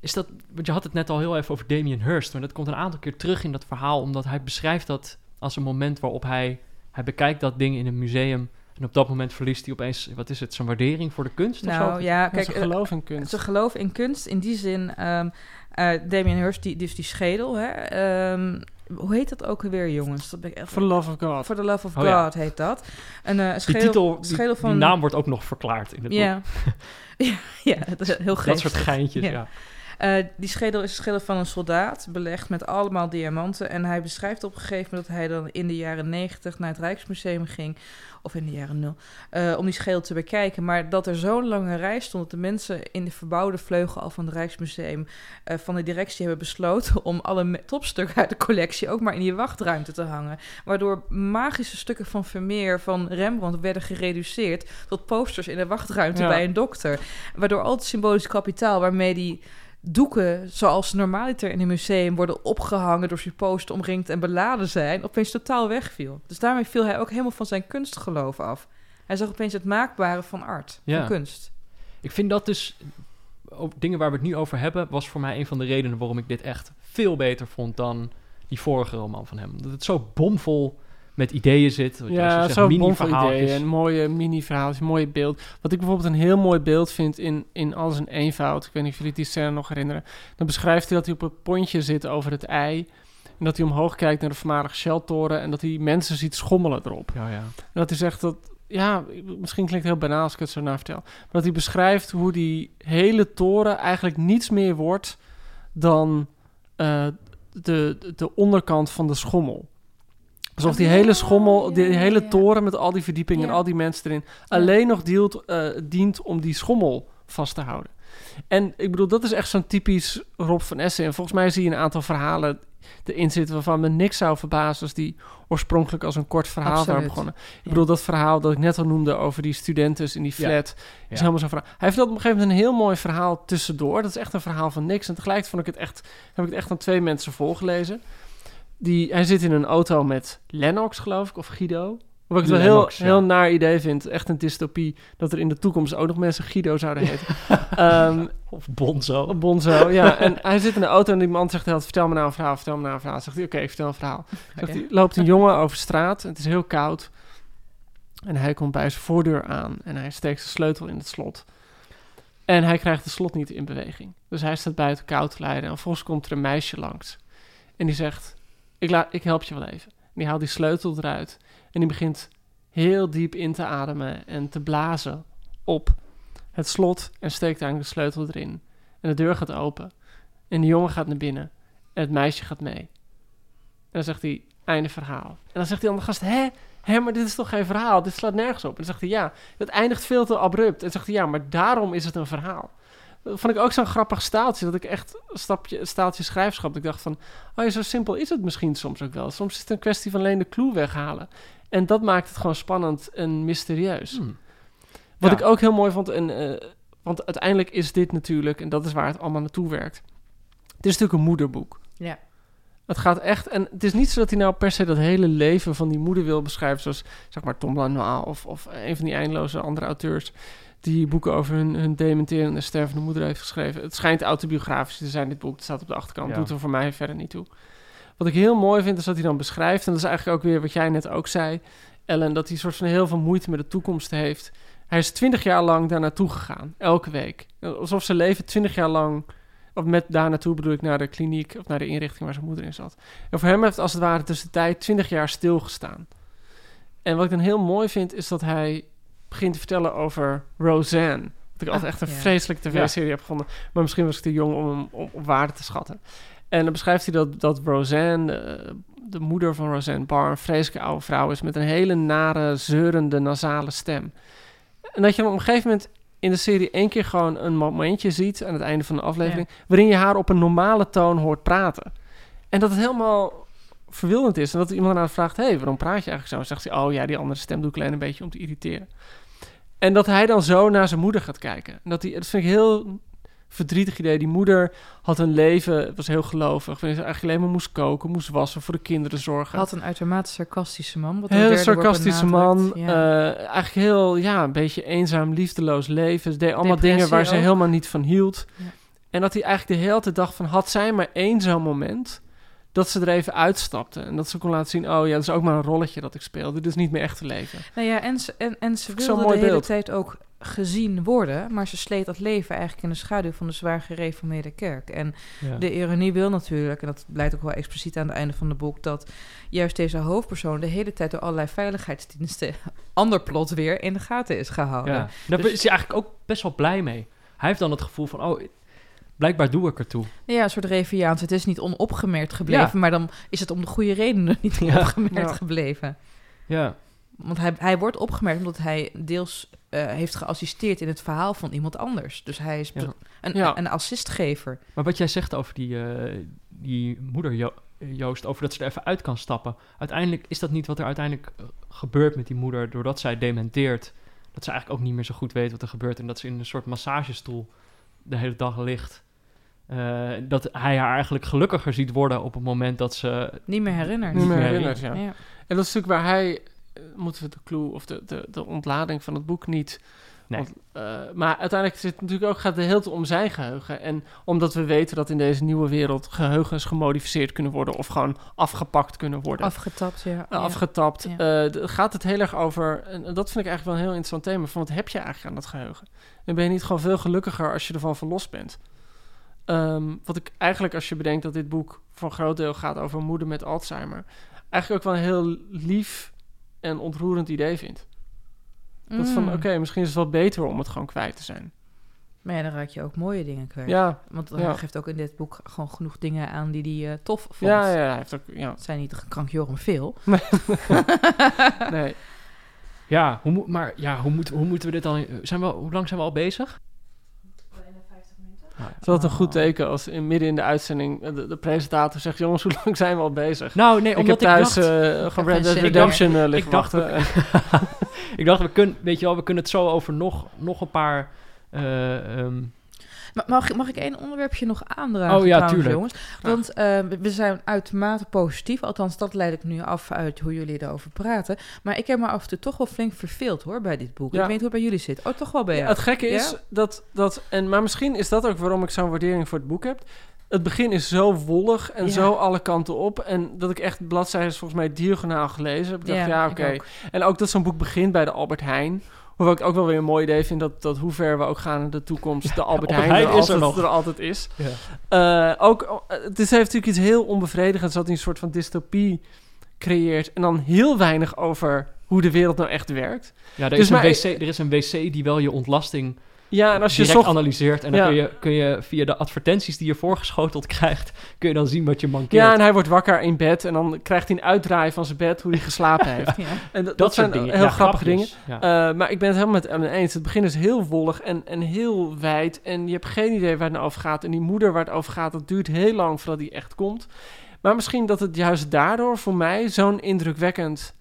is dat, want je had het net al heel even over Damien Hirst, maar dat komt een aantal keer terug in dat verhaal, omdat hij beschrijft dat als een moment waarop hij, hij bekijkt dat ding in een museum en op dat moment verliest hij opeens, wat is het, zijn waardering voor de kunst of Nou zo? ja, Kijk, ze eh, geloven in kunst. Ze geloven in kunst in die zin. ehm eh, Damien Hirst, die, dus die schedel. Hè, ehm, hoe heet dat ook alweer, jongens? Dat ben ik echt... For the love of God. For the Love of Oh, ja. God heet dat. Een eh, Die schedel, titel, die, schedel van... die naam wordt ook nog verklaard in het boek. ja. ja, ja, dat is heel Dat soort geintjes, Ja. ja. Eh, die schedel is een schedel van een soldaat, belegd met allemaal diamanten. En hij beschrijft op een gegeven moment dat hij dan in de jaren 90 naar het Rijksmuseum ging, of in de jaren 0, eh, om die schedel te bekijken. Maar dat er zo'n lange rij stond dat de mensen in de verbouwde vleugel al van het Rijksmuseum eh, van de directie hebben besloten om alle topstukken uit de collectie ook maar in die wachtruimte te hangen. Waardoor magische stukken van Vermeer, van Rembrandt werden gereduceerd tot posters in de wachtruimte Ja. bij een dokter. Waardoor al het symbolisch kapitaal waarmee die doeken, zoals normaliter in een museum worden opgehangen door supposten omringd en beladen zijn, opeens totaal wegviel. Dus daarmee viel hij ook helemaal van zijn kunstgeloof af. Hij zag opeens het maakbare van art, Ja. van kunst. Ik vind dat dus, ook dingen waar we het nu over hebben, was voor mij een van de redenen waarom ik dit echt veel beter vond dan die vorige roman van hem. Dat het zo bomvol met ideeën zit. wat als Ja, zegt, zo bomvol mini-verhaaltjes. ideeën en mooie mini-verhaaltjes, mooie beeld. Wat ik bijvoorbeeld een heel mooi beeld vind in, in alles in eenvoud. Ik weet niet of jullie die scène nog herinneren. Dan beschrijft hij dat hij op een pontje zit over het ei. En dat hij omhoog kijkt naar de voormalige Shell-toren. En dat hij mensen ziet schommelen erop. Ja, ja. En dat hij zegt dat... Ja, misschien klinkt het heel banaal als ik het zo naar vertel. Maar dat hij beschrijft hoe die hele toren eigenlijk niets meer wordt dan eh, de, de onderkant van de schommel. Alsof die hele schommel, die hele toren met al die verdiepingen en al die mensen erin, alleen nog deelt, eh, dient om die schommel vast te houden. En ik bedoel, dat is echt zo'n typisch Rob van Essen. En volgens mij zie je een aantal verhalen erin zitten waarvan me niks zou verbazen als die oorspronkelijk als een kort verhaal waren Absoluut. begonnen. Ik bedoel, dat verhaal dat ik net al noemde over die studenten in die Ja. flat, is Ja. helemaal zo'n verhaal. Hij vertelt op een gegeven moment een heel mooi verhaal tussendoor. Dat is echt een verhaal van niks. En tegelijk vond ik het echt, heb ik het echt aan twee mensen voorgelezen. Die, hij zit in een auto met Lennox, geloof ik, of Guido. Wat ik het wel heel, ja. heel naar idee vind. Echt een dystopie dat er in de toekomst ook nog mensen Guido zouden heten. Ehm, Of Bonzo. Bonzo, ja. En hij zit in de auto en die man zegt heel vertel me nou een verhaal, vertel me nou een verhaal. Zegt hij, oké, vertel een verhaal. Zegt hij, loopt een jongen over straat het is heel koud. En hij komt bij zijn voordeur aan en hij steekt zijn sleutel in het slot. En hij krijgt het slot niet in beweging. Dus hij staat buiten koud te lijden. En volgens komt er een meisje langs. En die zegt, ik, la ik help je wel even. En die haalt die sleutel eruit. En die begint heel diep in te ademen en te blazen op het slot. En steekt eigenlijk de sleutel erin. En de deur gaat open. En de jongen gaat naar binnen. En het meisje gaat mee. En dan zegt hij, einde verhaal. En dan zegt die andere gast, hè? Hé, maar dit is toch geen verhaal? Dit slaat nergens op. En dan zegt hij, ja, het eindigt veel te abrupt. En dan zegt hij, ja, maar daarom is het een verhaal. Dat vond ik ook zo'n grappig staaltje. Dat ik echt een stapje, staaltje schrijfschap. Dat ik dacht van, oh ja, zo simpel is het misschien soms ook wel. Soms is het een kwestie van alleen de clue weghalen. En dat maakt het gewoon spannend en mysterieus. Hmm. Wat Ja. ik ook heel mooi vond, en, eh, want uiteindelijk is dit natuurlijk, en dat is waar het allemaal naartoe werkt. Het is natuurlijk een moederboek. Ja. Het gaat echt, en het is niet zo dat hij nou per se dat hele leven van die moeder wil beschrijven, zoals zeg maar Tom Lanois of, of een van die eindeloze andere auteurs die boeken over hun, hun dementerende stervende moeder heeft geschreven. Het schijnt autobiografisch te zijn, dit boek. Het staat op de achterkant, Ja. doet er voor mij verder niet toe. Wat ik heel mooi vind, is dat hij dan beschrijft, en dat is eigenlijk ook weer wat jij net ook zei, Ellen, dat hij soort van heel veel moeite met de toekomst heeft. Hij is twintig jaar lang daar naartoe gegaan, elke week. Alsof zijn leven twintig jaar lang, of met daar naartoe bedoel ik naar de kliniek of naar de inrichting waar zijn moeder in zat. En voor hem heeft als het ware tussen de tijd twintig jaar stilgestaan. En wat ik dan heel mooi vind, is dat hij begint te vertellen over Roseanne. Wat ik altijd Ah, echt een ja. vreselijke tv-serie heb gevonden. Maar misschien was ik te jong om hem op waarde te schatten. En dan beschrijft hij dat, dat Roseanne, eh, de moeder van Roseanne Barr, een vreselijke oude vrouw is met een hele nare, zeurende, nasale stem. En dat je hem op een gegeven moment in de serie één keer gewoon een momentje ziet aan het einde van de aflevering, waarin je haar op een normale toon hoort praten. En dat het helemaal verwilderd is. En dat iemand daarna vraagt, hé, hey, waarom praat je eigenlijk zo? En zegt hij, oh ja, die andere stem doe ik alleen een beetje om te irriteren. En dat hij dan zo naar zijn moeder gaat kijken. En dat, hij, dat vind ik een heel verdrietig idee. Die moeder had een leven, was heel gelovig. Waarin ze eigenlijk alleen maar moest koken, moest wassen, voor de kinderen zorgen. Had een uitermate sarcastische man. Wat Heel sarcastische man. Ja. eh, eigenlijk heel, ja, een beetje eenzaam, liefdeloos leven. Ze deed allemaal Depressie dingen waar ze helemaal niet van hield. Ja. En dat hij eigenlijk de hele tijd dacht van... had zij maar één zo'n moment... dat ze er even uitstapte. En dat ze kon laten zien... oh ja, dat is ook maar een rolletje dat ik speel. Dit is niet meer echt leven. Nou ja, en ze, en, en ze wilde de hele beeld. tijd ook gezien worden, maar ze sleet dat leven eigenlijk in de schaduw van de zwaar gereformeerde kerk. En Ja. de ironie wil natuurlijk, en dat blijkt ook wel expliciet aan het einde van het boek, dat juist deze hoofdpersoon de hele tijd door allerlei veiligheidsdiensten, ander plot weer, in de gaten is gehouden. Ja. Daar Dus- is hij eigenlijk ook best wel blij mee. Hij heeft dan het gevoel van, oh, blijkbaar doe ik ertoe. Ja, een soort Reviaans. Het is niet onopgemerkt gebleven, Ja. maar dan is het om de goede redenen niet Ja. onopgemerkt Ja. gebleven. Ja, Want hij, hij wordt opgemerkt omdat hij deels eh, heeft geassisteerd in het verhaal van iemand anders. Dus hij is Ja. een, Ja. een assistgever. maar wat jij zegt over die, eh, die moeder Jo- Joost, over dat ze er even uit kan stappen. Uiteindelijk is dat niet wat er uiteindelijk eh, gebeurt met die moeder, doordat zij dementeert. Dat ze eigenlijk ook niet meer zo goed weet wat er gebeurt en dat ze in een soort massagestoel de hele dag ligt. Eh, dat hij haar eigenlijk gelukkiger ziet worden op het moment dat ze... Niet meer herinnerd. Niet meer herinnerd, ja. Ja. En dat is natuurlijk waar hij... eh, moeten we de clue of de, de, de ontlading van het boek niet... Nee. Want, eh, maar uiteindelijk zit het natuurlijk ook, gaat het heel te om zijn geheugen. En omdat we weten dat in deze nieuwe wereld geheugens gemodificeerd kunnen worden... of gewoon afgepakt kunnen worden. Afgetapt, ja. Uh, afgetapt. Ja. Eh, gaat het heel erg over, en dat vind ik eigenlijk wel een heel interessant thema, van wat heb je eigenlijk aan dat geheugen? En ben je niet gewoon veel gelukkiger als je ervan verlost bent? Ehm, wat ik eigenlijk, als je bedenkt dat dit boek voor een groot deel gaat over een moeder met Alzheimer, eigenlijk ook wel een heel lief en ontroerend idee vind. Dat van, Mm. oké, misschien is het wel beter om het gewoon kwijt te zijn. Maar ja, dan raak je ook mooie dingen kwijt. Ja, Want hij ja. geeft ook in dit boek gewoon genoeg dingen aan die hij eh, tof vond. ja, ja, hij heeft ook, ja. Het zijn niet krankjoren veel. Nee. Ja, hoe, maar ja, hoe, moet, hoe moeten we dit dan... Zijn we, hoe lang zijn we al bezig? Is altijd een goed teken als in, midden in de uitzending eh, de, de presentator zegt, jongens, hoe lang zijn we al bezig? Nou, nee, ik heb omdat ik, thuis dacht... eh gewoon Red Dead Ik Redemption eh, liggen ik dacht, wachten. ik dacht, we kunnen, weet je wel, we kunnen het zo over nog, nog een paar... eh, ehm, Mag, mag ik één onderwerpje nog aandragen? Oh ja, trouwens, tuurlijk. jongens? Want eh, we- zijn uitermate positief. Althans, dat leid ik nu af uit hoe jullie erover praten. Maar ik heb me af en toe toch wel flink verveeld hoor bij dit boek. Ja. Ik weet niet hoe het bij jullie zit. Oh, toch wel bij Ja, jou? het gekke is dat, dat, en, maar misschien is dat ook waarom ik zo'n waardering voor het boek heb. het begin is zo wollig en Ja. zo alle kanten op. En dat ik echt bladzijden volgens mij diagonaal gelezen heb. Ik dacht, ja, oké. En ook dat zo'n boek begint bij de Albert Heijn. Hoewel ik ook wel weer een mooi idee vind dat, dat hoe ver we ook gaan in de toekomst, de Albert, Albert Heijn, Heijn er, is er altijd, nog. er altijd is. Ja. Eh, ook, eh, het is, heeft natuurlijk iets heel onbevredigends dat hij een soort van dystopie creëert. En dan heel weinig over hoe de wereld nou echt werkt. Ja, er, Dus is een maar- wc, er is een wc die wel je ontlasting Ja, en als je direct zocht... analyseert. En dan Ja. kun, je, kun je via de advertenties die je voorgeschoteld krijgt, kun je dan zien wat je mankeert. Ja, en hij wordt wakker in bed en dan krijgt hij een uitdraai van zijn bed hoe hij geslapen heeft. Ja. En dat, dat, zijn soort dingen. heel grappige dingen. grapjes. Eh, maar ik ben het helemaal met Ellen eens. Het begin is heel wollig en, en heel wijd. En je hebt geen idee waar het nou over gaat. En die moeder waar het over gaat, dat duurt heel lang voordat die echt komt. Maar misschien dat het juist daardoor voor mij zo'n indrukwekkend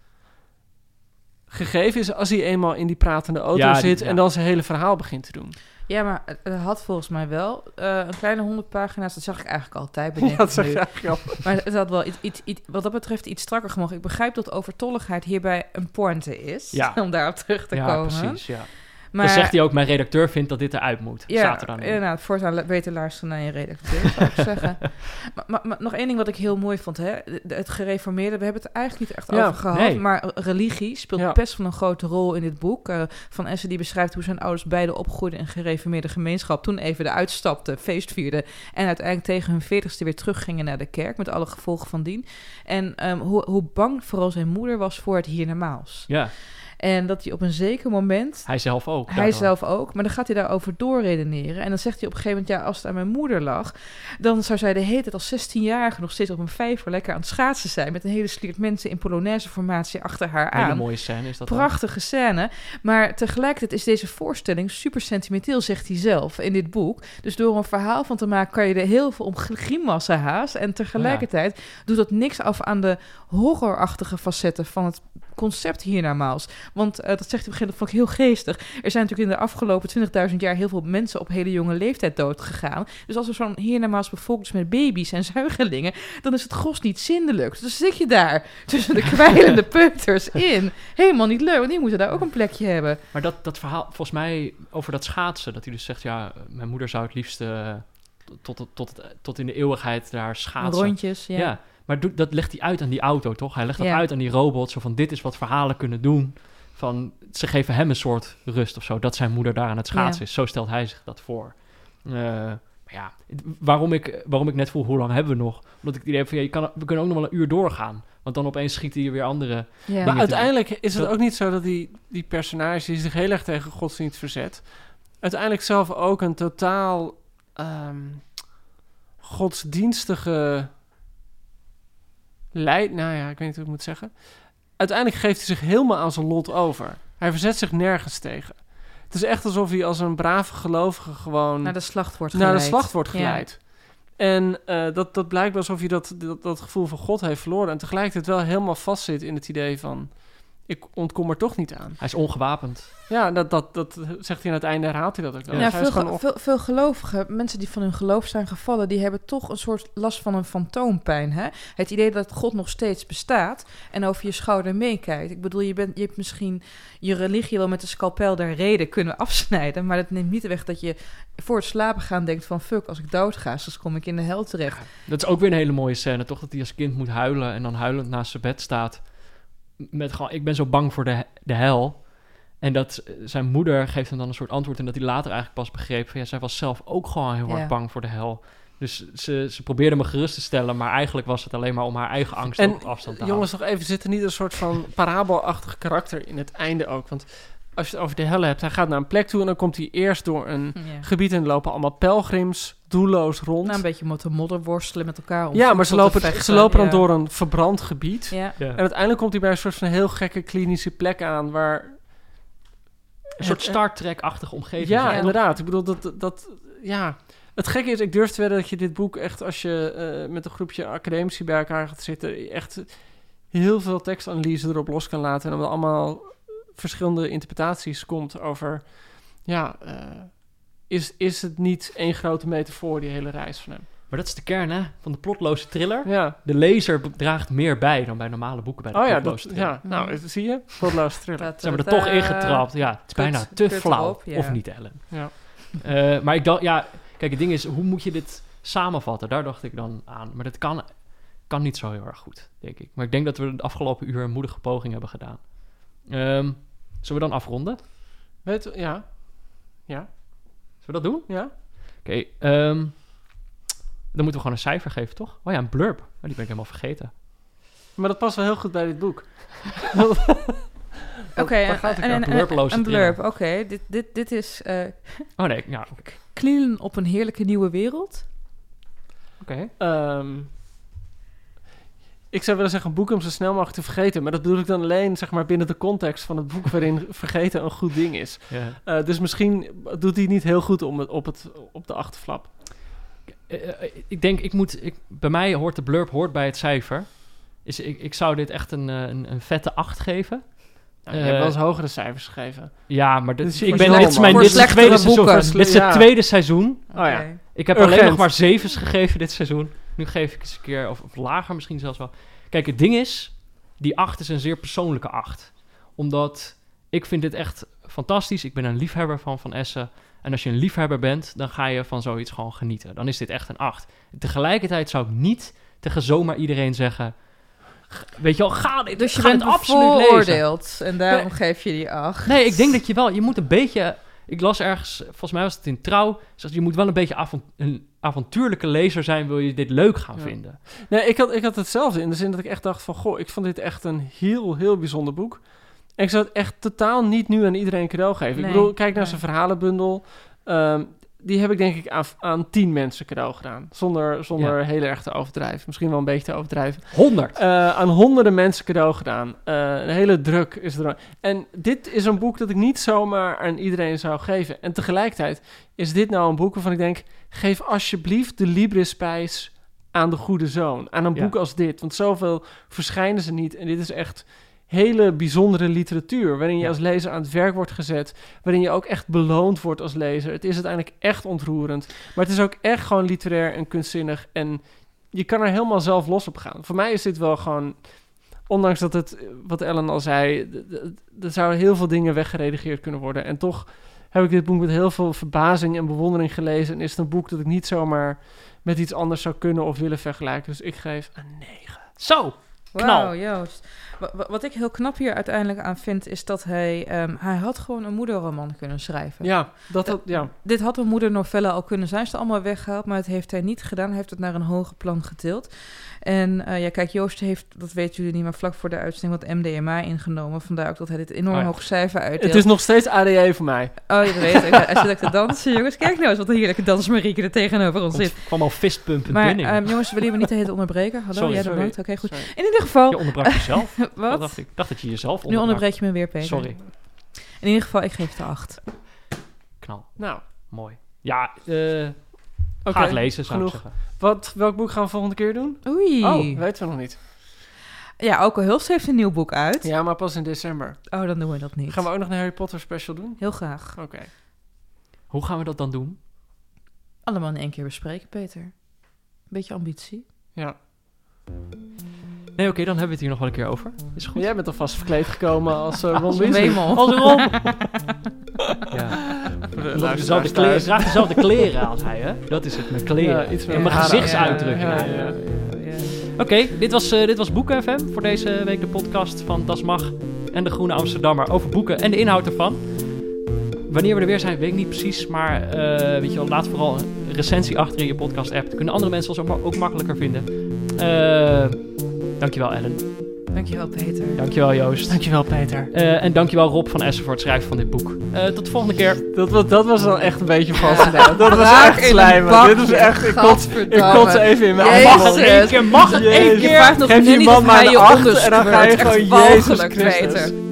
gegeven is... als hij eenmaal in die pratende auto Ja, die- zit ja. en dan zijn hele verhaal begint te doen. Ja, maar het, had volgens mij wel eh, een kleine honderd pagina's. Dat zag ik eigenlijk altijd. Ja, dat ik eigenlijk al. Maar het had wel iets, iets, iets- wat dat betreft iets strakker gemogen. Ik begrijp dat overtolligheid hierbij een pointe is. Ja. Om daarop terug te ja, komen. precies. Ja. Maar, dan zegt hij ook, mijn redacteur vindt dat dit eruit moet. ja, er in. inderdaad, voortaan beter luisteren naar je redacteur, zou ik zeggen. Maar, maar, maar nog één ding wat ik heel mooi vond. Hè? Het gereformeerde, we hebben het eigenlijk niet echt Ja, over gehad. nee. Maar religie speelt Ja. best wel een grote rol in dit boek. Eh, van Essen die beschrijft hoe zijn ouders beide opgroeiden in een gereformeerde gemeenschap. Toen even de uitstapten, feest vierden. En uiteindelijk tegen hun veertigste weer teruggingen naar de kerk. Met alle gevolgen van dien. En ehm, hoe, hoe bang vooral zijn moeder was voor het hiernamaals. Ja, En dat hij op een zeker moment hij zelf ook. hij zelf ook, maar dan gaat hij daarover doorredeneren. En dan zegt hij op een gegeven moment, ja, als het aan mijn moeder lag... dan zou zij de hele tijd als 16-jarige nog steeds op een vijver lekker aan het schaatsen zijn... met een hele sliert mensen in Polonaise-formatie achter haar Een hele aan. mooie scène is dat dan. Prachtige scène. Maar tegelijkertijd is deze voorstelling super sentimenteel, zegt hij zelf in dit boek. Dus door een verhaal van te maken kan je er heel veel om grimassen haast. En tegelijkertijd doet dat niks af aan de horrorachtige facetten van het concept hiernamaals. Want eh, dat zegt hij gegeven moment, vond ik heel geestig. Er zijn natuurlijk in de afgelopen 20.000 jaar heel veel mensen op hele jonge leeftijd dood gegaan. Dus als er zo'n hiernamaals bevolkt is met baby's en zuigelingen, dan is het gros niet zindelijk. Dus zit je daar tussen de kwijlende peuters in. Helemaal niet leuk, want die moeten daar ook een plekje hebben. Maar dat, dat verhaal, volgens mij, over dat schaatsen, dat hij dus zegt, ja, mijn moeder zou het liefst eh, tot, tot, tot, tot in de eeuwigheid daar schaatsen. Rondjes, ja. Ja. Maar doet- dat legt hij uit aan die auto, toch? Hij legt dat Ja. uit aan die robot, zo van, dit is wat verhalen kunnen doen. Van, ze geven hem een soort rust of zo, dat zijn moeder daar aan het schaatsen Ja. is. Zo stelt hij zich dat voor. Eh, maar ja, waarom ik, waarom ik net vroeg, hoe lang hebben we nog? Omdat ik het idee heb van, ja, je kan, we kunnen ook nog wel een uur doorgaan. Want dan opeens schiet hij weer andere... Ja. Maar uiteindelijk is het Dat- ook niet zo dat die, die personage die zich heel erg tegen godsdienst verzet, uiteindelijk zelf ook een totaal ehm, godsdienstige leid. Nou ja, ik weet niet hoe ik moet zeggen. Uiteindelijk geeft hij zich helemaal aan zijn lot over. Hij verzet zich nergens tegen. Het is echt alsof hij als een brave gelovige gewoon Naar de slacht wordt naar de geleid. slacht wordt Ja. geleid. En eh, dat, dat blijkt alsof je dat, dat, dat gevoel van God heeft verloren. En tegelijkertijd wel helemaal vastzit in het idee van... ik ontkom er toch niet aan. Hij is ongewapend. Ja, dat, dat, dat zegt hij aan het einde, herhaalt hij dat ook wel. Ja, Dus veel, ge- veel, veel gelovigen, mensen die van hun geloof zijn gevallen, die hebben toch een soort last van een fantoompijn. Hè? Het idee dat God nog steeds bestaat en over je schouder meekijkt. Ik bedoel, je, bent, je hebt misschien je religie wel met de scalpel der reden kunnen afsnijden, maar dat neemt niet weg dat je voor het slapen gaan denkt van fuck, als ik dood ga, straks kom ik in de hel terecht. Dat is ook weer een hele mooie scène, toch? Dat hij als kind moet huilen en dan huilend naast zijn bed staat. Met gewoon, ik ben zo bang voor de, de hel. En dat eh, zijn moeder geeft hem dan een soort antwoord. En dat hij later eigenlijk pas begreep van ja, zij was zelf ook gewoon heel Ja. erg bang voor de hel. Dus ze, ze probeerde me gerust te stellen, maar eigenlijk was het alleen maar om haar eigen angst En op afstand te jongens, nog even, zit er niet een soort van parabelachtig karakter in het einde ook? Want als je het over de hel hebt, hij gaat naar een plek toe... en dan komt hij eerst door een Ja. gebied en er lopen allemaal pelgrims doelloos rond. Nou, een beetje moeten modder worstelen met elkaar. om ja, maar ze lopen, vechten. ze lopen dan door een verbrand gebied. Ja. En uiteindelijk komt hij bij een soort van heel gekke klinische plek aan... waar Een soort Star Trek-achtige omgeving. Ja, inderdaad. Ik bedoel, dat, dat, ja. Het gekke is, ik durf te wedden dat je dit boek echt, als je eh, met een groepje academici bij elkaar gaat zitten, echt heel veel tekstanalyse erop los kan laten. En dan allemaal verschillende interpretaties komt over, ja, eh, is, is het niet één grote metafoor, die hele reis van hem? Maar dat is de kern hè, van de plotloze thriller. Ja. De lezer draagt meer bij dan bij normale boeken bij de Oh ja, plotloze dat, thriller. ja, nou, eh, zie je? Plotloos thriller. Ze hebben er toch ingetrapt. Ja, het is bijna te flauw. erop, ja. Of niet, Ellen. Ja. Eh, maar ik dacht, ja, kijk, het ding is, hoe moet je dit samenvatten. Daar dacht ik dan aan. Maar dat kan, kan niet zo heel erg goed, denk ik. Maar ik denk dat we de afgelopen uur een moedige poging hebben gedaan. Ehm, zullen we dan afronden? Weet ja. Ja. Zullen we dat doen? Ja. Oké, ehm, dan moeten we gewoon een cijfer geven, toch? Oh ja, een blurb. Oh, die ben ik helemaal vergeten. Maar dat past wel heel goed bij dit boek. Oké, waar en- gaat het en- over? en- Blurploze Een thriller. blurb, oké. Dit, dit, dit is eh Oh nee, ja. Knielen op een heerlijke nieuwe wereld. Oké. Ehm, ik zou willen zeggen een boek om zo snel mogelijk te vergeten. Maar dat bedoel ik dan alleen zeg maar, binnen de context van het boek waarin vergeten een goed ding is. Ja. Eh, dus misschien doet hij niet heel goed om het, op, het, op de achterflap. Eh, eh, ik denk, ik moet, ik, bij mij hoort de blurb hoort bij het cijfer. Is, ik, ik zou dit echt een, een, een vette 8 geven. Nou, je hebt wel eens hogere cijfers gegeven. Ja, maar dit, is ik ben, dit is mijn dit is het slechtere tweede seizoen. Dit is het tweede seizoen. Oh ja. Ik heb alleen nog maar zevens gegeven dit seizoen. Nu geef ik eens een keer, of, of lager misschien zelfs wel. Kijk, het ding is, die 8 is een zeer persoonlijke 8. Omdat ik vind dit echt fantastisch. Ik ben een liefhebber van Van Essen. En als je een liefhebber bent, dan ga je van zoiets gewoon genieten. Dan is dit echt een 8. Tegelijkertijd zou ik niet tegen zomaar iedereen zeggen... "G- Weet je wel, ga dit, Dus je bent absoluut en daarom Nee. geef je die acht. Nee, ik denk dat je wel... Je moet een beetje... Ik las ergens, volgens mij was het in Trouw... Zegt, je moet wel een beetje avont- een avontuurlijke lezer zijn... wil je dit leuk gaan Ja. vinden. Nee, ik had, ik had hetzelfde in de zin dat ik echt dacht van... Goh, ik vond dit echt een heel, heel bijzonder boek. En ik zou het echt totaal niet nu aan iedereen cadeau geven. Nee, ik bedoel, kijk naar nee. zijn verhalenbundel. Ehm, die heb ik denk ik aan, aan tien mensen cadeau gedaan. Zonder, zonder heel erg te overdrijven. Misschien wel een beetje te overdrijven. 100. Eh, aan honderden mensen cadeau gedaan. Eh, een hele druk is er. En dit is een boek dat ik niet zomaar aan iedereen zou geven. En tegelijkertijd is dit nou een boek waarvan ik denk... geef alsjeblieft de Libris-prijs aan de goede zoon. Aan een Ja. boek als dit. Want zoveel verschijnen ze niet. En dit is echt hele bijzondere literatuur... waarin je Ja. als lezer aan het werk wordt gezet... waarin je ook echt beloond wordt als lezer. Het is uiteindelijk echt ontroerend. Maar het is ook echt gewoon literair en kunstzinnig... en je kan er helemaal zelf los op gaan. Voor mij is dit wel gewoon... Ondanks dat het, wat Ellen al zei... er zouden heel veel dingen weggeredigeerd kunnen worden. En toch heb ik dit boek met heel veel verbazing en bewondering gelezen. En is het een boek dat ik niet zomaar met iets anders zou kunnen of willen vergelijken. Dus ik geef een 9. Zo. Knal. Joost. Wa- wa- Wat ik heel knap hier uiteindelijk aan vind, is dat hij... ehm, hij had gewoon een moederroman kunnen schrijven. Ja, dat, dat, ja. Dit had een moedernovelle al kunnen zijn. Ze allemaal weggehaald, maar het heeft hij niet gedaan. Hij heeft het naar een hoger plan getild. En eh, ja, kijk, Joost heeft, dat weten jullie niet, maar vlak voor de uitzending wat MDMA ingenomen. Vandaar ook dat hij dit enorm Oh ja. hoog cijfer uitdeelt. Het is nog steeds ADE voor mij. Oh, je weet het. Hij zit ook te dansen, jongens. Kijk nou eens wat een heerlijke dansmarieke er tegenover ons Komt, zit. kwam al fistpumpend Maar binnen. ehm, jongens, we willen je niet de hele onderbreken. Hallo, Sorry, jij sorry. Oké, goed. Sorry. In ieder geval, je onderbrak jezelf. Wat wat? dacht ik? Dacht dat je jezelf Nu onderbreek je me weer, Peter. Sorry. In ieder geval, ik geef het een 8. Knal. Nou, Mooi. Ja, eh oké. ga het lezen, zou genoeg. ik zeggen. Wat, welk boek gaan we volgende keer doen? Oei. Oh, weten we nog niet. Ja, Alco Hulst heeft een nieuw boek uit. Ja, maar pas in december. Oh, dan doen we dat niet. Gaan we ook nog een Harry Potter special doen? Heel graag. Oké. Hoe gaan we dat dan doen? Allemaal in één keer bespreken, Peter. Beetje ambitie. Ja. Nee, oké, dan hebben we het hier nog wel een keer over. Is goed. Jij bent alvast verkleed gekomen als uh, Ron Als een Weasley. Als Ron. ja. Luisteraars dezelfde kleren, draag dezelfde kleren als hij, hè? Dat is het, mijn kleren. Ja, iets meer en mijn gezichtsuitdrukking. Ja, ja, ja. Oké, dit was, eh, dit was Boeken FM voor deze week de podcast van Das Mag en de Groene Amsterdammer over boeken en de inhoud ervan. Wanneer we er weer zijn, weet ik niet precies, maar eh, weet je wel, laat vooral een recensie achter in je podcast app. Dan kunnen andere mensen ons ook, ma- ook makkelijker vinden. Eh dankjewel Ellen, Dankjewel, Peter. dankjewel Joost. Dankjewel, Peter. Eh, en dankjewel Rob van Essen voor het schrijven van dit boek. Eh, tot de volgende keer. Dat was, dat was dan echt een beetje gedaan. Dat was echt bakje. Dit is echt... Ik kot, ik kot even in mijn Jezus. Mag het één keer, mag het één keer. Geef je niet man maar een acht en dan ga je Echt gewoon Jezus Christus. Peter.